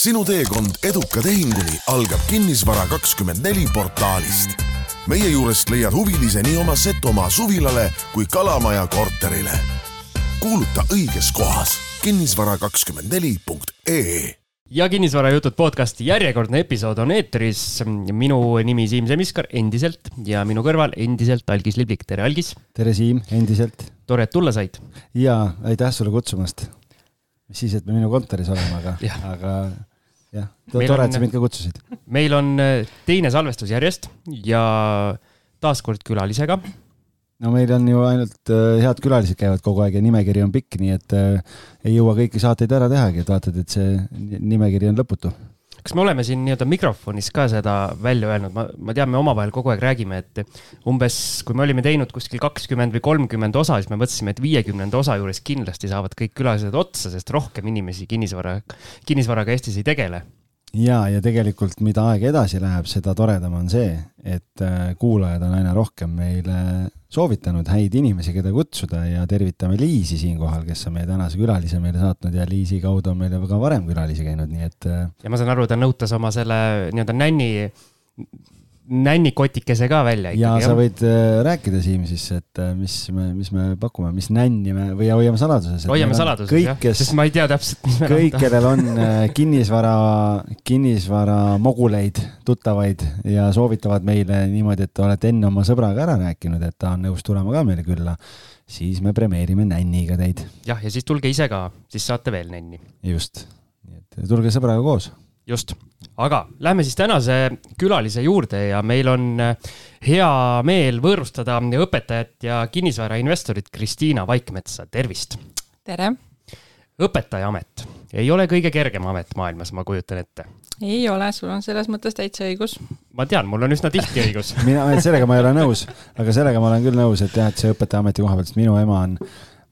sinu teekond eduka tehinguni algab Kinnisvara kakskümmend neli portaalist. meie juurest leiad huvilise nii oma Setomaa suvilale kui Kalamaja korterile. kuuluta õiges kohas kinnisvara kakskümmend neli punkt ee ja Kinnisvarajutud podcasti järjekordne episood on eetris. minu nimi Siim Semiskar endiselt ja minu kõrval endiselt Algis Liblik, tere Algis. tere Siim, endiselt. tore, et tulla said. ja aitäh sulle kutsumast. mis siis, et me minu kontoris oleme, aga, aga jah, tore, et sa mind ka kutsusid. meil on äh, teine salvestus järjest ja taaskord külalisega. no meil on ju ainult äh, head külalised käivad kogu aeg ja nimekiri on pikk, nii et äh, ei jõua kõiki saateid ära tehagi, et vaatad, et see nimekiri on lõputu kas me oleme siin nii-öelda mikrofonis ka seda välja öelnud, ma, ma tean, me omavahel kogu aeg räägime, et umbes, kui me olime teinud kuskil kakskümmend või kolmkümmend osa, siis me mõtlesime, et viiekümnenda osa juures kindlasti saavad kõik külalised otsa, sest rohkem inimesi kinnisvara, kinnisvaraga Eestis ei tegele ja, ja tegelikult, mida aeg edasi läheb, seda toredam on see, et äh, kuulajad on aina rohkem meile soovitanud häid inimesi, keda kutsuda ja tervitame Liisi siinkohal, kes on meie tänase külalise meile saatnud ja Liisi kaudu on meil ka varem külalisi käinud, nii et. Äh, ja ma saan aru, ta nõutas oma selle nii-öelda nänni nännikotikese ka välja ikkagi. ja sa võid äh, rääkida, Siim, siis, et äh, mis me, mis me pakume, mis nänni me või hoiame saladuses. hoiame saladuses kõik, jah, sest ma ei tea täpselt, mis me kõik, kellel on äh, kinnisvara, kinnisvara moguleid, tuttavaid ja soovitavad meile niimoodi, et olete enne oma sõbraga ära rääkinud, et ta on nõus tulema ka meile külla, siis me premeerime nänniga teid. jah, ja siis tulge ise ka, siis saate veel nänni. just, nii et tulge sõbraga koos just, aga lähme siis tänase külalise juurde ja meil on äh, hea meel võõrustada õpetajat ja kinnisvarainvestorit Kristiina Vaikmetsa, tervist. tere. õpetajaamet ei ole kõige kergem amet maailmas, ma kujutan ette. ei ole, sul on selles mõttes täitsa õigus. ma tean, mul on üsna tihti õigus mina, sellega ma ei ole nõus, aga sellega ma olen küll nõus, et jah, et see õpetajaameti koha pealt, sest minu ema on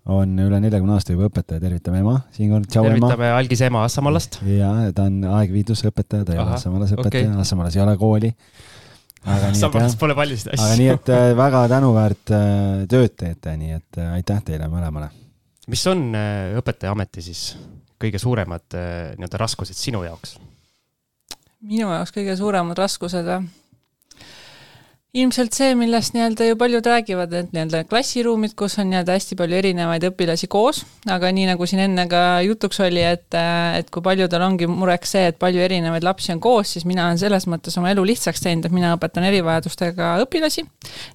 on üle neljakümne aasta juba õpetaja, tervitame ema siinkohal, tšau ema. tervitame algise ema Assamaalast. ja ta on aegviiduse õpetaja, ta ei ole Assamaalas õpetaja okay., Assamaalas ei ole kooli. Assamaalas pole paljusid asju. aga nii, et äh, väga tänuväärt äh, tööd teete, nii et äh, aitäh teile mõlemale. mis on õpetajaameti siis kõige suuremad nii-öelda raskused sinu jaoks? minu jaoks kõige suuremad raskused või? Ilmselt see, millest nii-öelda ju paljud räägivad, et nii-öelda klassiruumid, kus on nii-öelda hästi palju erinevaid õpilasi koos, aga nii nagu siin enne ka jutuks oli, et, et kui paljudel ongi mureks see, et palju erinevaid lapsi on koos, siis mina olen selles mõttes oma elu lihtsaks teinud, et mina õpetan erivajadustega õpilasi.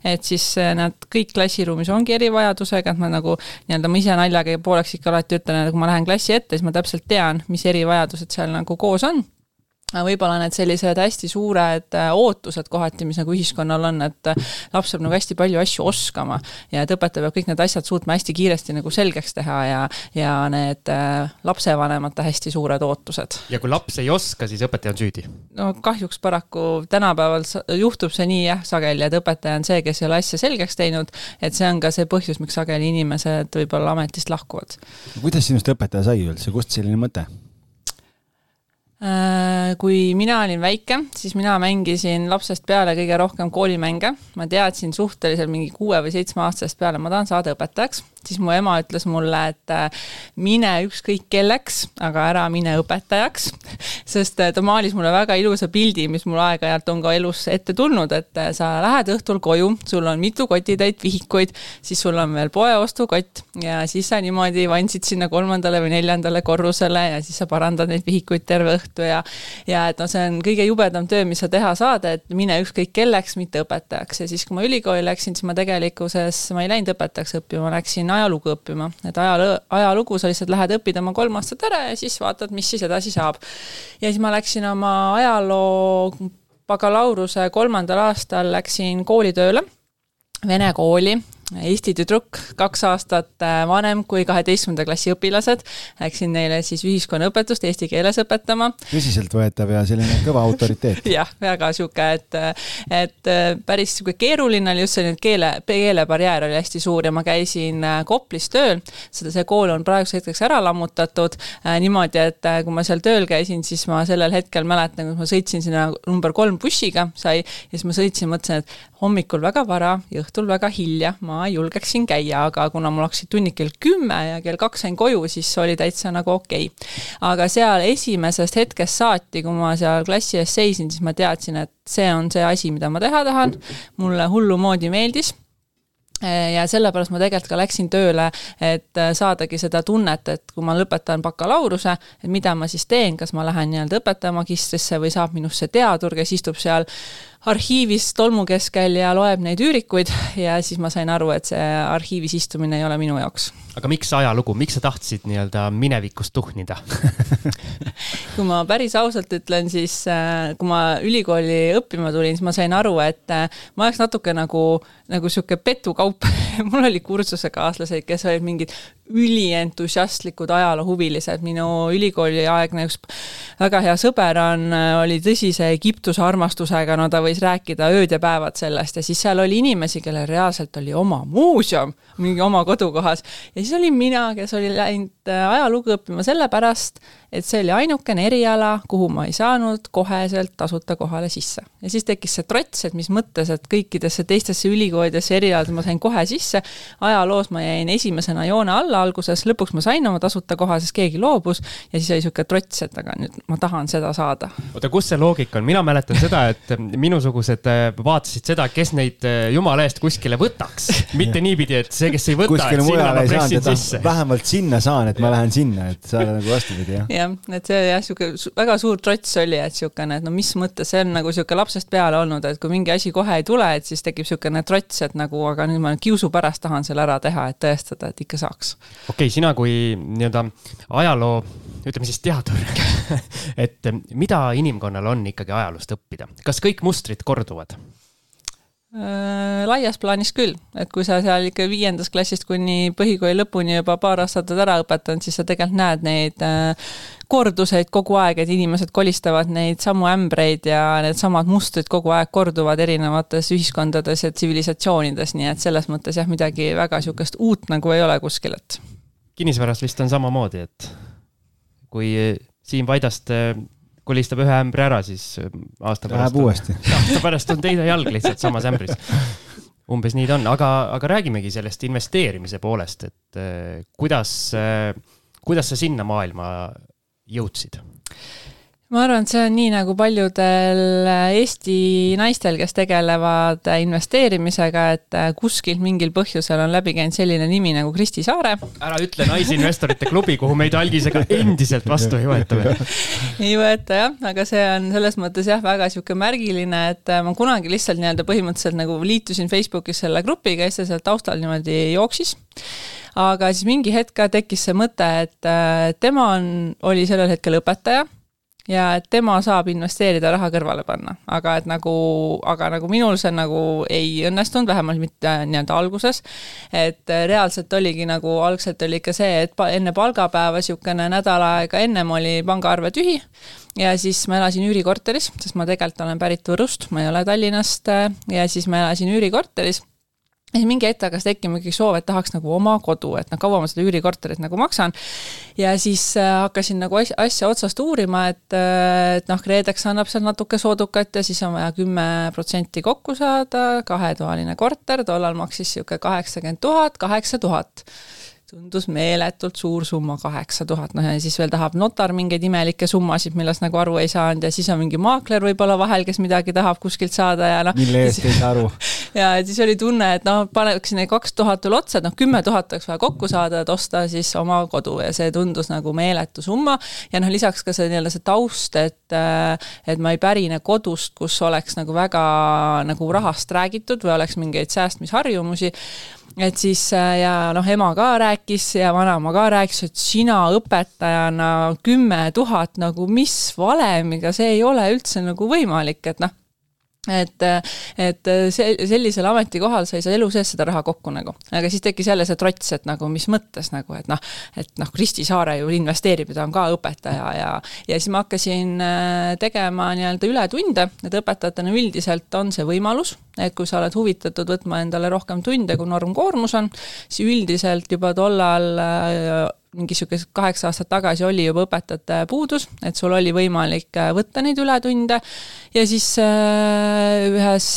et siis nad kõik klassiruumis ongi erivajadusega, et ma nagu nii-öelda ma ise naljaga pooleks ikka alati ütlen, et kui ma lähen klassi ette, siis ma täpselt tean, mis erivajadused seal nagu koos on võib-olla need sellised hästi suured äh, ootused kohati, mis nagu ühiskonnal on, et äh, laps peab nagu hästi palju asju oskama ja et õpetaja peab kõik need asjad suutma hästi kiiresti nagu selgeks teha ja, ja need äh, lapsevanemate hästi suured ootused. ja kui laps ei oska, siis õpetaja on süüdi? no kahjuks paraku tänapäeval juhtub see nii jah, sageli, et õpetaja on see, kes ei ole asja selgeks teinud, et see on ka see põhjus, miks sageli inimesed võib-olla ametist lahkuvad. kuidas sinust õpetaja sai üldse, kust selline mõte? Äh, kui mina olin väike, siis mina mängisin lapsest peale kõige rohkem koolimänge. ma teadsin suhteliselt mingi kuue või seitsme aastasest peale, ma tahan saada õpetajaks siis mu ema ütles mulle, et äh, mine ükskõik kelleks, aga ära mine õpetajaks. sest äh, ta maalis mulle väga ilusa pildi, mis mul aeg-ajalt on ka elus ette tulnud, et äh, sa lähed õhtul koju, sul on mitu kotitäit vihikuid, siis sul on veel poeostukott ja siis sa niimoodi vandsid sinna kolmandale või neljandale korrusele ja siis sa parandad neid vihikuid terve õhtu ja ja et noh, see on kõige jubedam töö, mis sa teha saad, et mine ükskõik kelleks, mitte õpetajaks ja siis, kui ma ülikooli läksin, siis ma tegelikkuses, ma ei läinud õpetajaks õppima, ma läksin ajalugu õppima, et ajaloo, ajalugu sa lihtsalt lähed õpid oma kolm aastat ära ja siis vaatad, mis siis edasi saab. ja siis ma läksin oma ajaloo bakalaureuse kolmandal aastal läksin koolitööle, vene kooli Eesti tüdruk, kaks aastat äh, vanem kui kaheteistkümnenda klassi õpilased. Läksin neile siis ühiskonnaõpetust eesti keeles õpetama. tõsiseltvõetav ja selline kõva autoriteet jah, väga sihuke, et, et äh, päris sihuke keeruline oli just selline keele, keelebarjäär oli hästi suur ja ma käisin äh, Koplis tööl. seda, see kool on praeguseks hetkeks ära lammutatud niimoodi, et kui ma seal tööl käisin, siis ma sellel hetkel mäletan, kui ma sõitsin sinna number kolm bussiga, sai, ja siis ma sõitsin, mõtlesin, et hommikul väga vara ja õhtul väga hilja. Ma julgeksin käia, aga kuna mul hakkasid tunnid kell kümme ja kell kaks sain koju, siis oli täitsa nagu okei. Okay.. aga seal esimesest hetkest saati, kui ma seal klassi ees seisin, siis ma teadsin, et see on see asi, mida ma teha tahan, mulle hullumoodi meeldis. Ja sellepärast ma tegelikult ka läksin tööle, et saadagi seda tunnet, et kui ma lõpetan bakalaureuse, et mida ma siis teen, kas ma lähen nii-öelda õpetaja magistrisse või saab minust see teadur, kes istub seal arhiivis tolmu keskel ja loeb neid üürikuid ja siis ma sain aru, et see arhiivis istumine ei ole minu jaoks. aga miks ajalugu, miks sa tahtsid nii-öelda minevikust tuhnida? Kui ma päris ausalt ütlen, siis äh, kui ma ülikooli õppima tulin, siis ma sain aru, et äh, ma oleks natuke nagu, nagu sihuke petukaup. Mul oli kursusekaaslased, kes olid mingid ülientusiastlikud ajaloohuvilised, minu ülikooliaegne üks väga hea sõber on, oli tõsise Egiptuse armastusega, no ta võis rääkida ööd ja päevad sellest ja siis seal oli inimesi, kellel reaalselt oli oma muuseum mingi oma kodukohas ja siis olin mina, kes oli läinud äh, ajalugu õppima sellepärast, et see oli ainukene eriala, kuhu ma ei saanud koheselt tasuta kohale sisse. ja siis tekkis see trots, et mis mõttes, et kõikidesse teistesse ülikoolidesse erialadesse ma sain kohe sisse, ajaloos ma jäin esimesena joone alla alguses, lõpuks ma sain oma tasuta koha, sest keegi loobus ja siis oli niisugune trots, et aga nüüd ma tahan seda saada. oota, kus see loogika on, mina mäletan seda, et minusugused äh, vaatasid seda, kes neid äh, jumala eest kuskile võtaks, mitte niipidi, et see, kes ei võta, et sinna ma pressin sisse. vähemalt sinna saan, et ma lähen sinna, et sa oled nagu vastupidi, jah jah, et see jah, niisugune väga suur trots oli, et niisugune, et no mis mõttes, see on nagu niisugune lapsest peale olnud, et kui mingi asi kohe ei tule, et siis tekib niisugune trots, et nagu aga nüüd ma kiusu pärast tahan selle ära teha, et tõestada, et ikka saaks. okei okay,, sina kui nii-öelda ajaloo, ütleme siis teadur et mida inimkonnal on ikkagi ajaloost õppida, kas kõik mustrid korduvad? Äh, laias plaanis küll, et kui sa seal ikka viiendast klassist kuni põhikooli lõpuni juba paar aastat oled ära õpetanud, siis sa tegelikult näed neid äh, korduseid kogu aeg, et inimesed kolistavad neid samu ämbreid ja needsamad mustrid kogu aeg korduvad erinevates ühiskondades ja tsivilisatsioonides, nii et selles mõttes jah, midagi väga niisugust uut nagu ei ole kuskil, et. kinnisvaras vist on samamoodi, et kui Siim Vaidast kolistab ühe ämbri ära, siis äh, aasta pärast. Läheb uuesti. aasta pärast on teine jalg lihtsalt samas ämbris. umbes nii ta on, aga, aga räägimegi sellest investeerimise poolest, et äh, kuidas, äh, kuidas sa sinna maailma jõudsid? Ma arvan, et see on nii nagu paljudel Eesti naistel, kes tegelevad investeerimisega, et kuskilt mingil põhjusel on läbi käinud selline nimi nagu Kristi Saare. ära ütle Naisinvestorite klubi, kuhu meid algisega endiselt vastu ei võeta veel. ei võeta jah, aga see on selles mõttes jah, väga niisugune märgiline, et ma kunagi lihtsalt nii-öelda põhimõtteliselt nagu liitusin Facebookis selle grupiga ja siis seal taustal niimoodi jooksis aga siis mingi hetk ka tekkis see mõte, et tema on, oli sellel hetkel õpetaja ja et tema saab investeerida, raha kõrvale panna, aga et nagu, aga nagu minul see nagu ei õnnestunud, vähemalt mitte nii-öelda alguses. et reaalselt oligi nagu, algselt oli ikka see, et enne palgapäeva niisugune nädal aega ennem oli pangaarve tühi. Ja siis ma elasin üürikorteris, sest ma tegelikult olen pärit Võrust, ma ei ole Tallinnast ja siis ma elasin üürikorteris ja siis mingi hetk hakkas tekkima ikkagi soov, et tahaks nagu oma kodu, et noh, kaua ma seda üürikorterit nagu maksan. ja siis äh, hakkasin nagu asja, asja otsast uurima, et, äh, et noh, KredEx annab seal natuke soodukat ja siis on vaja kümme protsenti kokku saada, kahetoaline korter, tollal maksis niisugune kaheksakümmend tuhat, kaheksa tuhat tundus meeletult suur summa, kaheksa tuhat, noh ja siis veel tahab notar mingeid imelikke summasid, millest nagu aru ei saanud ja siis on mingi maakler võib-olla vahel, kes midagi tahab kuskilt saada ja noh. mille eest ei saa aru. ja siis oli tunne, et noh, paneks need kaks tuhat veel otsa, et noh, kümme tuhat oleks vaja kokku saada, et osta siis oma kodu ja see tundus nagu meeletu summa. ja noh, lisaks ka see nii-öelda see taust, et, et ma ei pärine kodust, kus oleks nagu väga nagu rahast räägitud või oleks mingeid säästmisharjumusi et siis äh, ja noh, ema ka rääkis ja vanaema ka rääkis, et sina õpetajana kümme tuhat nagu mis valemiga, see ei ole üldse nagu võimalik, et noh et, et see, sellisel ametikohal sa ei saa elu sees seda raha kokku nagu. aga siis tekkis jälle see trots, et nagu mis mõttes nagu, et noh, et noh, Kristi Saare ju investeerib ja ta on ka õpetaja ja ja siis ma hakkasin äh, tegema nii-öelda ületunde, et õpetajatena üldiselt on see võimalus, et kui sa oled huvitatud võtma endale rohkem tunde, kui normkoormus on, siis üldiselt juba tollal äh, mingi sihuke kaheksa aastat tagasi oli juba õpetajate puudus, et sul oli võimalik võtta neid ületunde. Ja siis ühes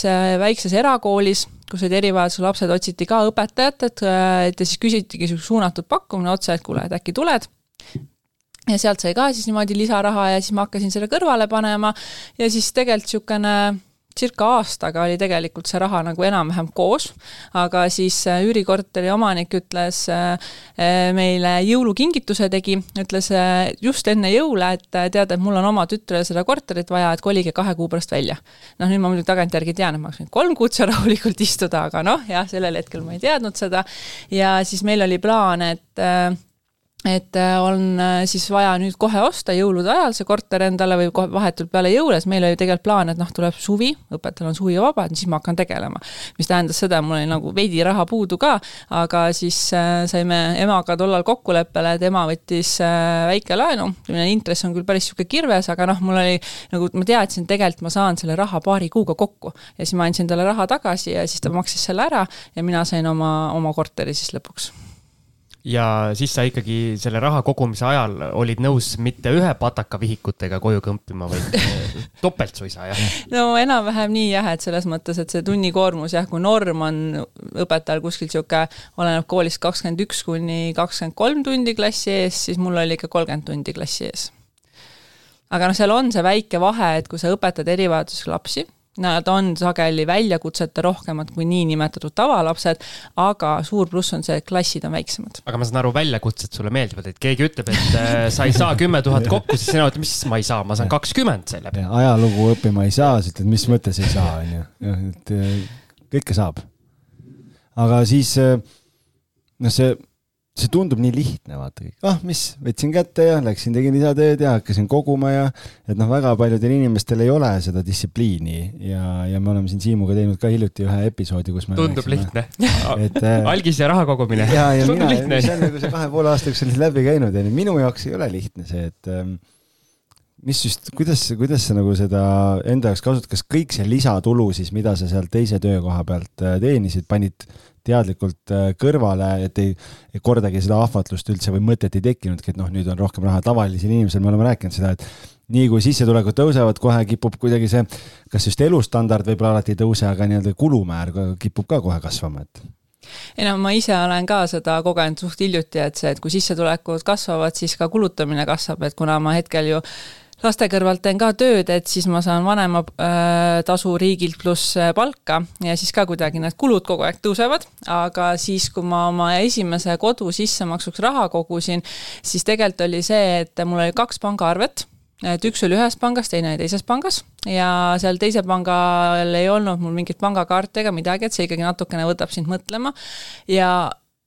väikses erakoolis kus olid erivajadusega lapsed, otsiti ka õpetajat, et, et ja siis küsitigi niisugune suunatud pakkumine otse, et kuule, et äkki tuled. Ja sealt sai ka siis niimoodi lisaraha ja siis ma hakkasin selle kõrvale panema. Ja siis tegelikult niisugune circa aastaga oli tegelikult see raha nagu enam-vähem koos, aga siis äh, üürikorteri omanik ütles äh, äh, meile jõulukingituse tegi, ütles just enne jõule, et tead, et mul on oma tütrele seda korterit vaja, et kolige kahe kuu pärast välja. noh, nüüd ma muidugi tagantjärgi tean, et ma oleks võinud kolm kuud seal rahulikult istuda, aga noh, jah, sellel hetkel ma ei teadnud seda. ja siis meil oli plaan, et et äh, on äh, siis vaja nüüd kohe osta jõulude ajal see korter endale või kohe vahetult peale jõule, sest meil oli tegelikult plaan, et noh, tuleb suvi, õpetajal on suvi vaba, siis ma hakkan tegelema. mis tähendas seda, mul oli nagu veidi raha puudu ka, aga siis äh, saime emaga tollal kokkuleppele, et ema võttis äh, väikelaenu, intress on küll päris niisugune kirves, aga noh, mul oli nagu, ma teadsin, tegelikult ma saan selle raha paari kuuga kokku. ja siis ma andsin talle raha tagasi ja siis ta maksis selle ära ja mina sain oma, oma korteri siis lõpuks ja siis sa ikkagi selle raha kogumise ajal olid nõus mitte ühe pataka vihikutega koju kõmpima, vaid topelt suisa, jah? no enam-vähem nii jah, et selles mõttes, et see tunnikoormus jah, kui norm on õpetajal kuskil sihuke, oleneb koolist kakskümmend üks kuni kakskümmend kolm tundi klassi ees, siis mul oli ikka kolmkümmend tundi klassi ees aga noh, seal on see väike vahe, et kui sa õpetad erivajadusega lapsi, Nad on sageli väljakutsete rohkemad kui niinimetatud tavalapsed, aga suur pluss on see, et klassid on väiksemad. aga ma saan aru, väljakutsed sulle meeldivad, et keegi ütleb, et äh, sa ei saa kümme tuhat kokku, siis sina ütled, mis ma ei saa, ma saan kakskümmend selle peale. ajalugu õppima ei saa, siis ütled, mis mõttes ei saa, on ju. et äh, kõike saab. aga siis äh, noh, see see tundub nii lihtne, vaata kõik, ah mis, võtsin kätte ja läksin, tegin lisatööd ja hakkasin koguma ja et noh, väga paljudel inimestel ei ole seda distsipliini ja, ja me oleme siin Siimuga teinud ka hiljuti ühe episoodi, kus me tundub lihtne. et äh, algis ja raha kogumine. ja, ja mina, see on nagu see kahe poole aastaga sellest läbi käinud, onju, minu jaoks ei ole lihtne see, et ähm, mis just, kuidas, kuidas sa nagu seda enda jaoks kasutad, kas kõik see lisatulu siis, mida sa sealt teise töökoha pealt äh, teenisid, panid teadlikult äh, kõrvale, et ei, ei kordagi seda ahvatlust üldse või mõtet ei tekkinudki, et noh, nüüd on rohkem raha. tavalisel inimesel me oleme rääkinud seda, et nii kui sissetulekud tõusevad, kohe kipub kuidagi see, kas just elustandard võib-olla alati ei tõuse, aga nii-öelda kulumäär kipub ka kohe kasvama, et ei no ma ise olen ka seda kogenud suht hiljuti, et see, et kui sissetulekud kasvavad, siis ka kulutamine kasvab, et kuna ma hetkel ju laste kõrvalt teen ka tööd, et siis ma saan vanematasu äh, riigilt pluss äh, palka ja siis ka kuidagi need kulud kogu aeg tõusevad, aga siis, kui ma oma esimese kodu sissemaksuks raha kogusin, siis tegelikult oli see, et mul oli kaks pangaarvet. Et üks oli ühes pangas, teine oli teises pangas. Ja seal teise pangal ei olnud mul mingit pangakaarti ega midagi, et see ikkagi natukene võtab sind mõtlema. Ja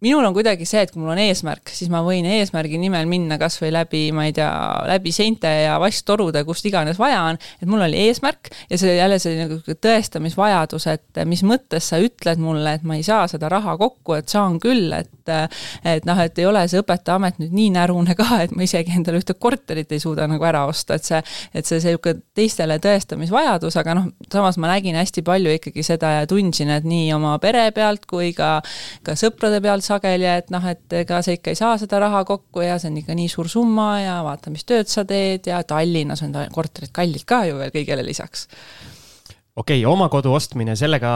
minul on kuidagi see, et kui mul on eesmärk, siis ma võin eesmärgi nimel minna kasvõi läbi, ma ei tea, läbi seinte ja vasttorude, kust iganes vaja on, et mul oli eesmärk ja see jälle see nagu tõestamisvajadus, et mis mõttes sa ütled mulle, et ma ei saa seda raha kokku, et saan küll, et et noh, et ei ole see õpetajaamet nüüd nii närune ka, et ma isegi endale ühte korterit ei suuda nagu ära osta, et see, et see niisugune teistele tõestamisvajadus, aga noh, samas ma nägin hästi palju ikkagi seda ja tundsin, et nii oma pere pealt kui ka, ka sõprade pealt sageli, et noh, et ega sa ikka ei saa seda raha kokku ja see on ikka nii suur summa ja vaata, mis tööd sa teed ja Tallinnas on korterid kallid ka ju veel kõigele lisaks okei okay,, oma kodu ostmine, sellega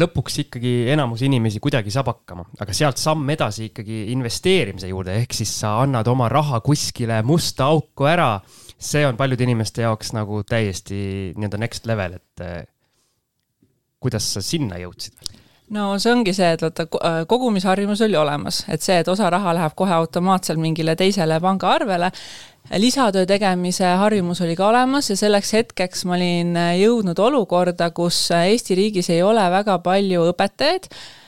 lõpuks ikkagi enamus inimesi kuidagi saab hakkama, aga sealt samm edasi ikkagi investeerimise juurde, ehk siis sa annad oma raha kuskile musta auku ära. see on paljude inimeste jaoks nagu täiesti nii-öelda next level, et eh, kuidas sa sinna jõudsid? No see ongi see, et vaata kogumisharjumus oli olemas, et see, et osa raha läheb kohe automaatselt mingile teisele pangaarvele, lisatöö tegemise harjumus oli ka olemas ja selleks hetkeks ma olin jõudnud olukorda, kus Eesti riigis ei ole väga palju õpetajaid. Äh,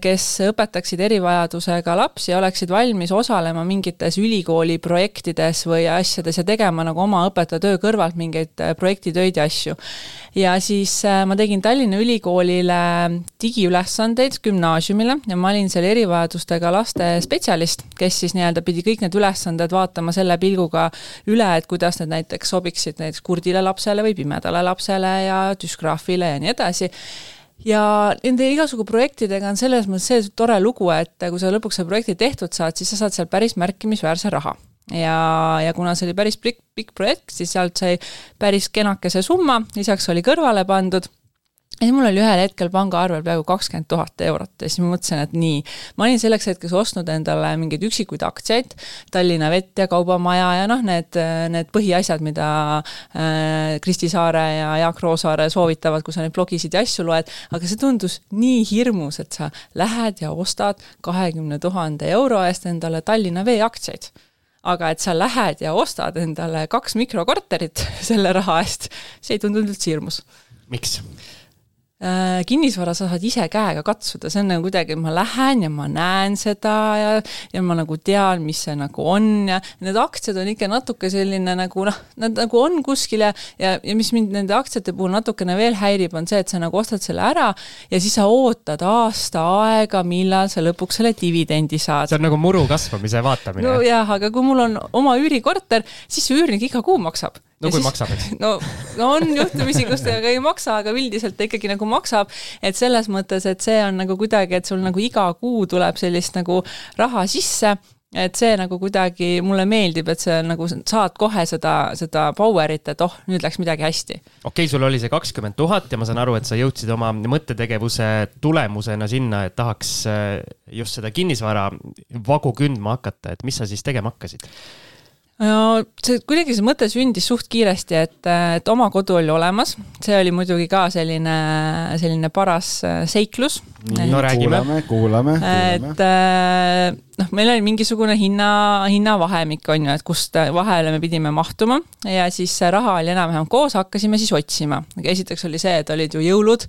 kes õpetaksid erivajadusega lapsi ja oleksid valmis osalema mingites ülikooli projektides või asjades ja tegema nagu oma õpetajatöö kõrvalt mingeid äh, projektitöid ja asju. ja siis äh, ma tegin Tallinna Ülikoolile digiülesandeid gümnaasiumile ja ma olin seal erivajadustega laste spetsialist, kes siis nii-öelda pidi kõik need ülesanded vaatama selle pilguga üle, et kuidas need näiteks sobiksid näiteks kurdile lapsele või pimedale lapsele ja düsgraafile ja nii edasi ja nende igasugu projektidega on selles mõttes see tore lugu, et kui sa lõpuks selle projekti tehtud saad, siis sa saad seal päris märkimisväärse raha. Ja, ja kuna see oli päris pikk, pikk projekt, siis sealt sai päris kenakese summa, lisaks oli kõrvale pandud ja siis mul oli ühel hetkel pangaarvel peaaegu kakskümmend tuhat eurot ja siis ma mõtlesin, et nii, ma olin selleks hetkeks ostnud endale mingeid üksikuid aktsiaid, Tallinna Vett ja Kaubamaja ja noh, need, need põhiasjad, mida äh, Kristi Saare ja Jaak Roosaare soovitavad, kui sa neid blogisid ja asju loed, aga see tundus nii hirmus, et sa lähed ja ostad kahekümne tuhande euro eest endale Tallinna Vee aktsiaid aga et sa lähed ja ostad endale kaks mikrokorterit selle raha eest, see ei tundunud üldse hirmus. miks? Äh, kinnisvara sa saad ise käega katsuda, see on nagu kuidagi, ma lähen ja ma näen seda ja, ja ma nagu tean, mis see nagu on ja need aktsiad on ikka natuke selline nagu noh, nad nagu on kuskil ja, ja, ja mis mind nende aktsiate puhul natukene veel häirib, on see, et sa nagu ostad selle ära ja siis sa ootad aasta aega, millal sa lõpuks selle dividendi saad. see on nagu muru kasvamise vaatamine. nojah, aga kui mul on oma üürikorter, siis see üürnik iga kuu maksab no ja kui siis, maksab, eks. no, no on juhtumisi, kus ta ei maksa, aga üldiselt ta ikkagi nagu maksab. et selles mõttes, et see on nagu kuidagi, et sul nagu iga kuu tuleb sellist nagu raha sisse et see nagu kuidagi mulle meeldib, et see nagu saad kohe seda, seda power'it, et oh, nüüd läks midagi hästi. okei okay,, sul oli see kakskümmend tuhat ja ma saan aru, et sa jõudsid oma mõttetegevuse tulemusena sinna, et tahaks eh, just seda kinnisvara vagu kündma hakata, et mis sa siis tegema hakkasid? No see kuidagi see mõte sündis suht kiiresti, et, et oma kodu oli olemas, see oli muidugi ka selline, selline paras äh, seiklus. no räägime. kuulame, kuulame, kuulame. et äh, noh, meil oli mingisugune hinna, hinnavahemik on ju, et kust vahele me pidime mahtuma ja siis raha oli enam-vähem koos, hakkasime siis otsima. esiteks oli see, et olid ju jõulud,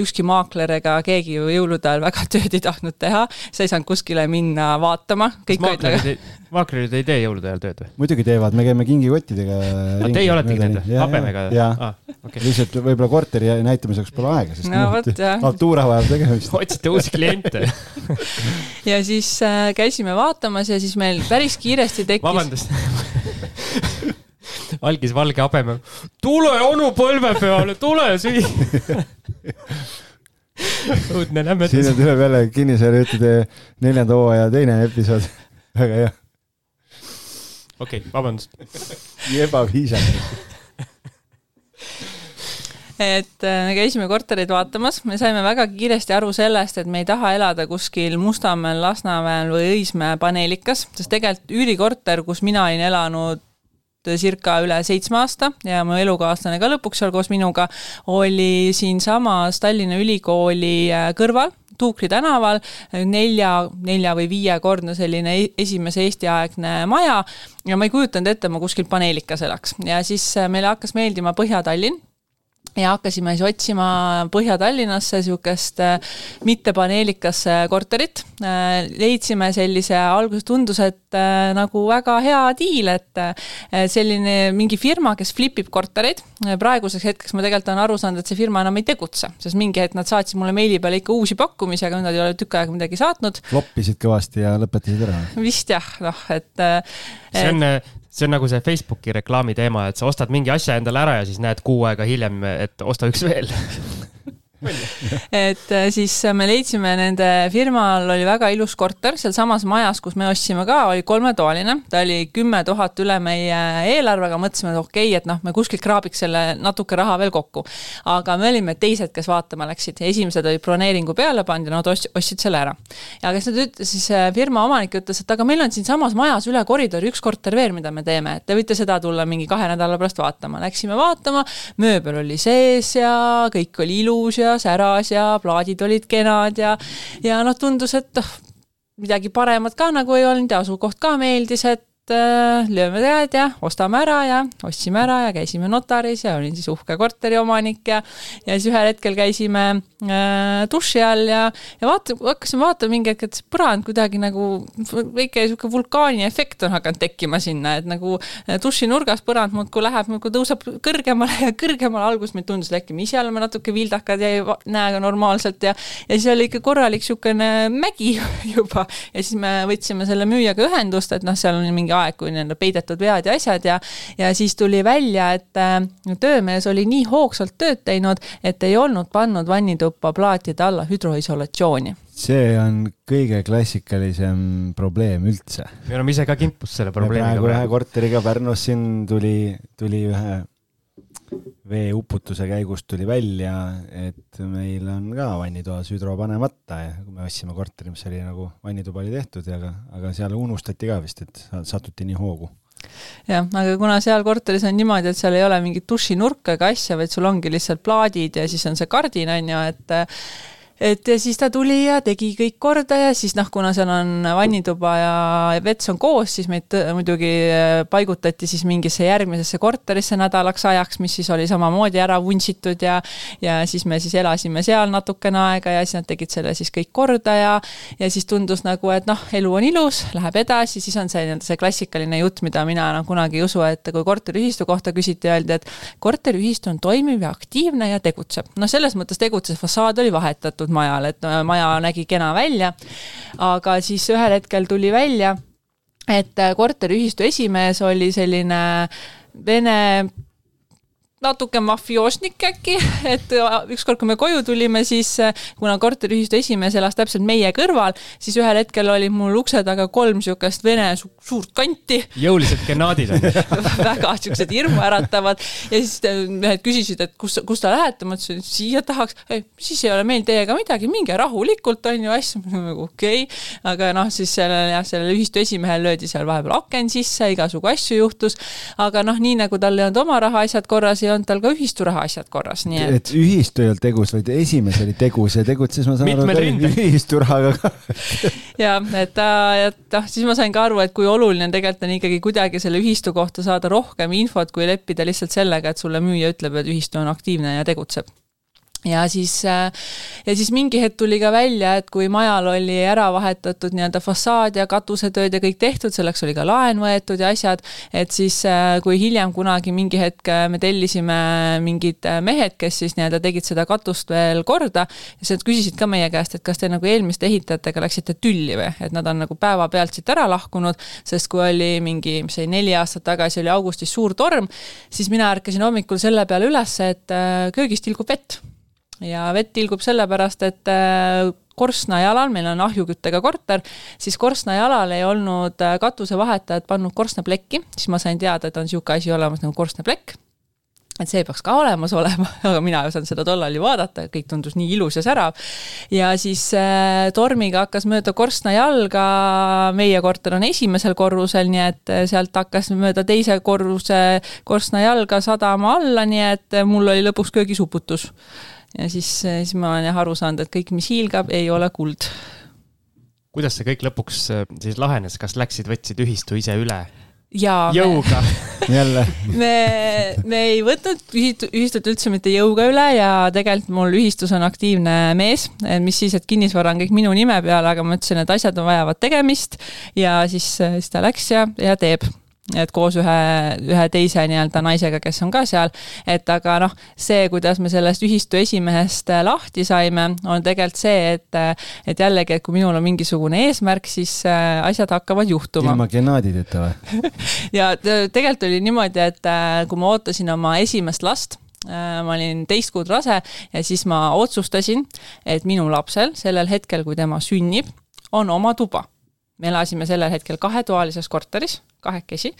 ükski maakler ega keegi ju jõulude ajal väga tööd ei tahtnud teha, sa ei saanud kuskile minna vaatama. maaklerid ei, maaklerid ei tee jõulude ajal tööd või? muidugi teevad, me käime kingikottidega. Teie oletegi need või? habemega? ah, okay. lihtsalt võib-olla korteri näitamiseks pole aega, sest no, altuura vajab tegemist otsite uusi kliente ja siis äh, käisime vaatamas ja siis meil päris kiiresti tekkis. vabandust algis valge habeme. tule onu põlve peale, tule süüa õudne nämmetus. siin tuleb jälle kinnisvarajuhtude neljanda hooaja teine episood. väga hea okei okay,, vabandust. nii ebaviisakas et äh, me käisime kortereid vaatamas, me saime väga kiiresti aru sellest, et me ei taha elada kuskil Mustamäel, Lasnamäel või Õismäe paneelikas, sest tegelikult üürikorter, kus mina olin elanud circa üle seitsme aasta ja mu elukaaslane ka lõpuks seal koos minuga, oli siinsamas Tallinna Ülikooli äh, kõrval Tuukri tänaval, nelja, nelja või viiekordne selline e-, esimese Eesti-aegne maja ja ma ei kujutanud ette, ma kuskil paneelikas elaks. Ja siis äh, meile hakkas meeldima Põhja-Tallinn ja hakkasime siis otsima Põhja-Tallinnasse niisugust äh, mittepaneelikasse korterit. Äh, leidsime sellise, alguses tundus, et äh, nagu väga hea diil, et selline mingi firma, kes flipib kortereid. praeguseks hetkeks ma tegelikult olen aru saanud, et see firma enam ei tegutse, sest mingi hetk nad saatsid mulle meili peale ikka uusi pakkumisi, aga nad ei ole tükk aega midagi saatnud. floppisid kõvasti ja lõpetasid ära? vist jah, noh, et. see on see on nagu see Facebooki reklaami teema, et sa ostad mingi asja endale ära ja siis näed kuu aega hiljem, et osta üks veel et äh, siis me leidsime nende firmal oli väga ilus korter sealsamas majas, kus me ostsime ka, oli kolmetoaline, ta oli kümme tuhat üle meie eelarvega, mõtlesime, et okei okay,, et noh, me kuskilt kraabiks selle natuke raha veel kokku. aga me olime teised, kes vaatama läksid, esimesed olid broneeringu peale pandud ja nad ostsid selle ära. ja kes nüüd ütles, siis äh, firma omanik ütles, et aga meil on siinsamas majas üle koridori üks korter veel, mida me teeme, et te võite seda tulla mingi kahe nädala pärast vaatama. Läksime vaatama, mööbel oli sees ja kõik oli ilus ja ja säras ja plaadid olid kenad ja, ja noh, tundus, et noh, midagi paremat ka nagu ei olnud ja asukoht ka meeldis, et äh, lööme käed ja ostame ära ja ostsime ära ja käisime notaris ja olin siis uhke korteriomanik ja ja siis ühel hetkel käisime duši all ja, ja vaata, hakkasime vaatama mingi hetk, et põrand kuidagi nagu väike niisugune vulkaani efekt on hakanud tekkima sinna, et nagu äh, dušinurgas põrand muudkui läheb, muudkui tõuseb kõrgemale ja kõrgemale, alguses meil tundus, et äkki me ise oleme natuke vildakad ja ei näe normaalselt ja ja siis oli ikka korralik niisugune mägi juba. Ja siis me võtsime selle müüjaga ühendust, et noh, seal on mingi aeg, kui nii-öelda peidetud vead ja asjad ja ja siis tuli välja, et äh, töömees oli nii hoogsalt tööd teinud, et ei olnud pannud vannituppa plaatide alla hüdroisolatsiooni see on kõige klassikalisem probleem üldse. me oleme ise ka kimpus selle probleemiga. praegu ühe korteriga Pärnus siin tuli, tuli ühe veeuputuse käigus tuli välja, et meil on ka vannitoas hüdro panemata ja kui me ostsime korteri, mis oli nagu vannituba oli tehtud ja aga, aga seal unustati ka vist, et satuti nii hoogu jah, aga kuna seal korteris on niimoodi, et seal ei ole mingit dušinurka ega asja, vaid sul ongi lihtsalt plaadid ja siis on see kardin, on ju, et et ja siis ta tuli ja tegi kõik korda ja siis noh, kuna seal on vannituba ja vets on koos, siis meid muidugi äh, paigutati siis mingisse järgmisesse korterisse nädalaks ajaks, mis siis oli samamoodi ära vuntsitud ja ja siis me siis elasime seal natukene aega ja siis nad tegid selle siis kõik korda ja ja siis tundus nagu, et noh, elu on ilus, läheb edasi, siis on see nii-öelda see klassikaline jutt, mida mina enam kunagi ei usu, et kui korteriühistu kohta küsiti, öeldi, et korteriühistu on toimiv ja aktiivne ja tegutseb. noh, selles mõttes tegutses, fassaad oli vahetatud, olnud majal, et äh, maja nägi kena välja. aga siis ühel hetkel tuli välja, et äh, korteriühistu esimees oli selline vene natuke mafioosnik äkki, et ükskord, kui me koju tulime, siis kuna korteriühistu esimees elas täpselt meie kõrval, siis ühel hetkel oli mul ukse taga kolm niisugust vene su suurt kanti. jõulised genaadid on. Väga niisugused hirmuäratavad. Ja siis ühed küsisid, et kus, kus te lähete, ma ütlesin, et siia tahaks, siis ei ole meil teiega midagi, minge rahulikult, on ju, asju, nagu okei. Okay., aga noh, siis sellele jah, sellele ühistu esimehel löödi seal vahepeal aken sisse, igasugu asju juhtus, aga noh, nii nagu tal ei olnud oma rahaasjad korras, ei olnud tal ka ühisturaha asjad korras, nii et. et ühistu ei olnud tegus, vaid esimees oli tegus ja tegutses, ma saan aru, ühisturahaga ka ja et, et noh, siis ma sain ka aru, et kui oluline tegelikult on ikkagi kuidagi selle ühistu kohta saada rohkem infot, kui leppida lihtsalt sellega, et sulle müüja ütleb, et ühistu on aktiivne ja tegutseb ja siis, äh, ja siis mingi hetk tuli ka välja, et kui majal oli ära vahetatud nii-öelda fassaad ja katusetööd ja kõik tehtud, selleks oli ka laen võetud ja asjad, et siis äh, kui hiljem kunagi mingi hetk äh, me tellisime mingid mehed, kes siis nii-öelda tegid seda katust veel korda, siis nad küsisid ka meie käest, et kas te nagu eelmiste ehitajatega läksite tülli või, et nad on nagu päevapealt siit ära lahkunud, sest kui oli mingi, mis see neli aastat tagasi, oli augustis suur torm, siis mina ärkasin hommikul selle peale üles, et köögis tilgub vett ja vett tilgub sellepärast, et äh, korstnajalal, meil on ahjuküttega korter, siis korstnajalal ei olnud äh, katusevahetajad pannud korstnaplekki, siis ma sain teada, et on niisugune asi olemas nagu korstnaplekk. Et see peaks ka olemas olema, aga mina ei osanud seda tollal ju vaadata, kõik tundus nii ilus ja särav. ja siis äh, tormiga hakkas mööda korstnajalga, meie korter on esimesel korrusel, nii et äh, sealt hakkas mööda teise korruse korstnajalga sadama alla, nii et mul oli lõpuks köögisuputus ja siis, siis ma olen jah aru saanud, et kõik, mis hiilgab, ei ole kuld. kuidas see kõik lõpuks äh, siis lahenes, kas läksid, võtsid ühistu ise üle? jaa. jõuga jälle me, me ei võtnud ühist, ühistut üldse mitte jõuga üle ja tegelikult mul ühistus on aktiivne mees, mis siis, et kinnisvara on kõik minu nime peal, aga ma ütlesin, et asjad vajavad tegemist ja siis, siis ta läks ja, ja teeb et koos ühe, ühe teise nii-öelda naisega, kes on ka seal, et aga noh, see, kuidas me sellest ühistu esimehest äh, lahti saime, on tegelikult see, et äh, et jällegi, et kui minul on mingisugune eesmärk, siis äh, asjad hakkavad juhtuma. ilma genaadideta või? Ja tegelikult oli niimoodi, et kui ma ootasin oma esimest last, ma olin teist kuud rase ja siis ma otsustasin, et minu lapsel sellel hetkel, kui tema sünnib, on oma tuba. Me elasime sellel hetkel kahetoalises korteris, kahekesi,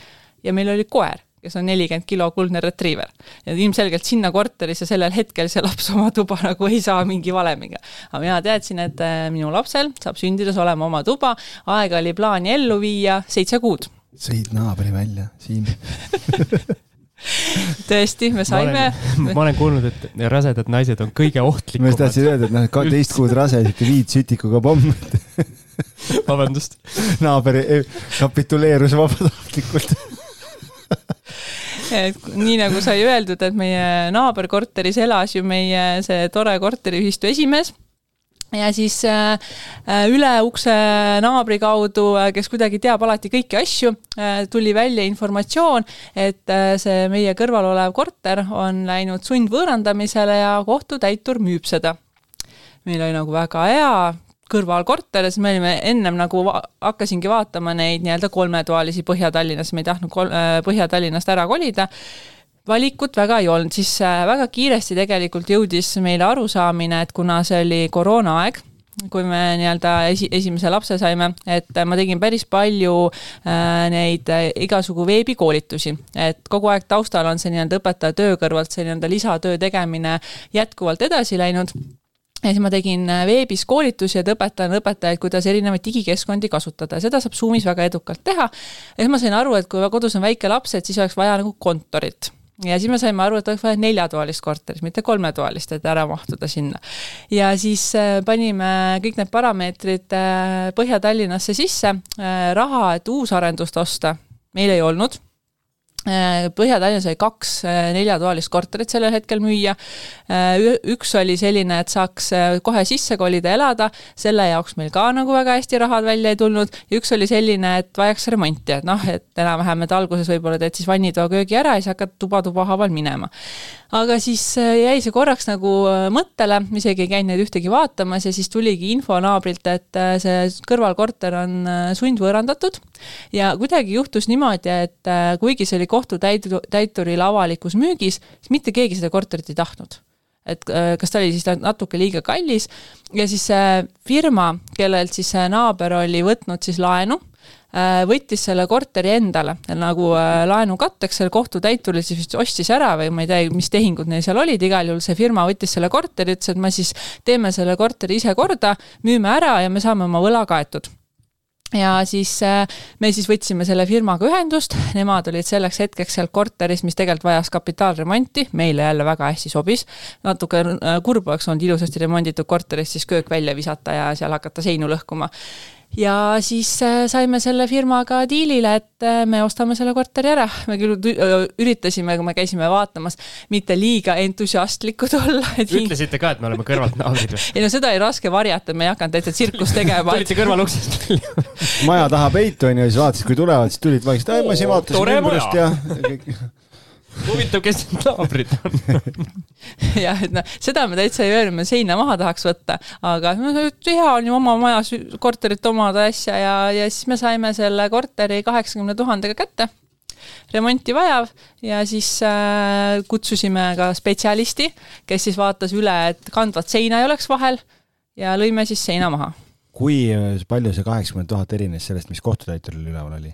ja meil oli koer, kes on nelikümmend kilo kuldne retriiver. ja ilmselgelt sinna korterisse sellel hetkel see laps oma tuba nagu ei saa mingi valemiga. aga mina teadsin, et äh, minu lapsel saab sündides olema oma tuba, aega oli plaani ellu viia seitse kuud. sõid naabri välja, Siim tõesti, me saime. ma olen kuulnud, et rasedad naised on kõige ohtlikumad. ma just tahtsin öelda, et noh, teist kuud rase, sihuke viitsütikuga pomm vabandust. naaber kapituleerus vabatahtlikult et nii nagu sai öeldud, et meie naaberkorteris elas ju meie see tore korteriühistu esimees ja siis äh, äh, üle ukse naabri kaudu, äh, kes kuidagi teab alati kõiki asju, tuli välja informatsioon, et see meie kõrval olev korter on läinud sundvõõrandamisele ja kohtutäitur müüb seda. meil oli nagu väga hea, kõrvalkorter ja siis me olime ennem nagu va hakkasingi vaatama neid nii-öelda kolmetoalisi Põhja-Tallinnas, me ei tahtnud kol-, Põhja-Tallinnast ära kolida. Valikut väga ei olnud, siis väga kiiresti tegelikult jõudis meile arusaamine, et kuna see oli koroonaaeg kui me nii-öelda esi, esimese lapse saime, et ma tegin päris palju äh, neid äh, igasugu veebikoolitusi, et kogu aeg taustal on see nii-öelda õpetaja töö kõrvalt see nii-öelda lisatöö tegemine jätkuvalt edasi läinud ja siis ma tegin äh, veebis koolitusi, et õpetan õpetajaid, kuidas erinevaid digikeskkondi kasutada ja seda saab Zoomis väga edukalt teha. ja siis ma sain aru, et kui kodus on väike laps, et siis oleks vaja nagu kontorit ja siis me saime aru, et oleks vaja neljatoalist korterit, mitte kolmetoalist, et ära mahtuda sinna. ja siis äh, panime kõik need parameetrid äh, Põhja-Tallinnasse sisse, raha, et uusarendust osta, meil ei olnud Põhja-Tallinnas oli kaks äh, neljatoalist korterit sellel hetkel müüa. Äh, üks oli selline, et saaks kohe sisse kolida, elada, selle jaoks meil ka nagu väga hästi rahad välja ei tulnud. ja üks oli selline, et vajaks remonti, et noh, et enam-vähem, et alguses võib-olla teed siis vannitoa köögi ära ja siis hakkad tuba tuba haaval minema aga siis äh, jäi see korraks nagu äh, mõttele, isegi ei käinud neid ühtegi vaatamas ja siis tuligi info naabrilt, et äh, see kõrvalkorter on sundvõõrandatud ja kuidagi juhtus niimoodi, et kuigi see oli kohtutäituril avalikus müügis, siis mitte keegi seda korterit ei tahtnud. Et kas ta oli siis natuke liiga kallis ja siis see firma, kellelt siis see naaber oli võtnud siis laenu Äh, võttis selle korteri endale. Nagu äh, laenu katteks, selle kohtutäiturile siis vist ostis ära või ma ei tea, mis tehingud neil seal olid, igal juhul see firma võttis selle korteri, ütles, et me siis teeme selle korteri ise korda, müüme ära ja me saame oma võla kaetud ja siis äh, me siis võtsime selle firmaga ühendust, nemad olid selleks hetkeks seal korteris, mis tegelikult vajas kapitaalremonti, meile jälle väga hästi sobis. natuke kurb oleks olnud ilusasti remonditud korterist siis köök välja visata ja seal hakata seinu lõhkuma ja siis äh, saime selle firmaga diilile, et äh, me ostame selle korteri ära. me küll üritasime, kui me käisime vaatamas, mitte liiga entusiastlikud olla. ütlesite ka, et me oleme kõrvalt naabrid või? ei no seda oli raske varjata, me ei hakanud täitsa tsirkust tegema tulite kõrvaluksest välja maja taha peitu onju, siis vaatasid, kui tulevad, siis tulid vaikselt, ma siin vaatasin ümbrust ja huvitav, kes need naabrid on jah, et noh, seda me täitsa ei öelnud, me seina maha tahaks võtta, aga hea on ju oma majas korterit omada asja ja, ja siis me saime selle korteri kaheksakümne tuhandega kätte remonti vajav ja siis äh, kutsusime ka spetsialisti, kes siis vaatas üle, et kandvat seina ei oleks vahel ja lõime siis seina maha. kui palju see kaheksakümmend tuhat erines sellest, mis kohtutäituril üleval oli?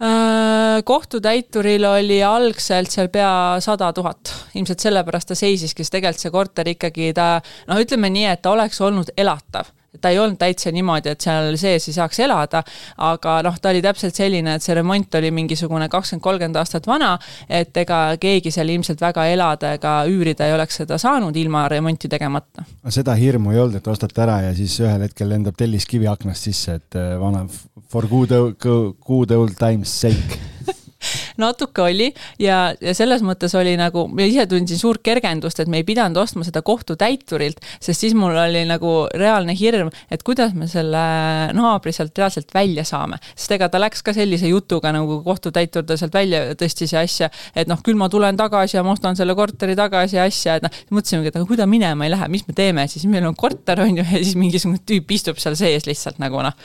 Äh, kohtutäituril oli algselt seal pea sada tuhat, ilmselt sellepärast ta seisiski, sest tegelikult see korter ikkagi ta noh, ütleme nii, et ta oleks olnud elatav ta ei olnud täitsa niimoodi, et seal sees ei saaks elada, aga noh, ta oli täpselt selline, et see remont oli mingisugune kakskümmend, kolmkümmend aastat vana, et ega keegi seal ilmselt väga elada ega üürida ei oleks seda saanud ilma remonti tegemata. seda hirmu ei olnud, et ostate ära ja siis ühel hetkel lendab telliskivi aknast sisse, et äh, vana for good, good old times sake natuke oli ja, ja selles mõttes oli nagu, ma ise tundsin suurt kergendust, et me ei pidanud ostma seda kohtutäiturilt, sest siis mul oli nagu reaalne hirm, et kuidas me selle naabri sealt reaalselt välja saame. sest ega ta läks ka sellise jutuga nagu kohtutäitur ta sealt välja tõstis ja asja, et noh, küll ma tulen tagasi ja ma ostan selle korteri tagasi ja asja, et noh, mõtlesimegi, et aga kui ta minema ei lähe, mis me teeme, siis meil on korter, on ju, ja siis mingisugune tüüp istub seal sees lihtsalt nagu noh.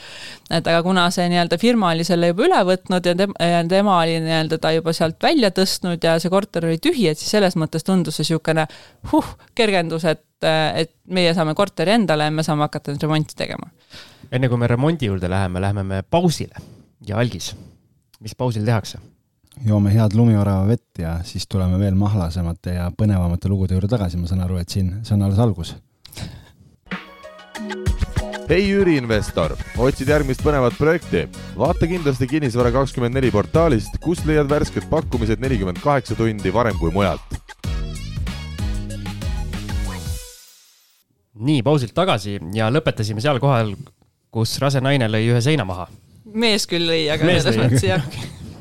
et aga kuna see nii-öelda firma oli selle juba üle võtnud ja tema, ja tema oli nii-öelda ta juba sealt välja tõstnud ja see korter oli tühi, et siis selles mõttes tundus see niisugune huh, kergendus, et, et meie saame korteri endale ja me saame hakata nüüd remonti tegema. enne kui me remondi juurde läheme, läheme me pausile ja algis, mis pausil tehakse? joome head lumiorava vett ja siis tuleme veel mahlasemate ja põnevamate lugude juurde tagasi, ma saan aru, et siin, see on alles algus hei üüriinvestor, otsid järgmist põnevat projekti? vaata kindlasti Kinnisvara kakskümmend neli portaalist, kust leiad värsked pakkumised nelikümmend kaheksa tundi varem kui mujalt. nii, pausilt tagasi ja lõpetasime seal kohal, kus rase naine lõi ühe seina maha. mees küll lõi, aga selles mõttes jah.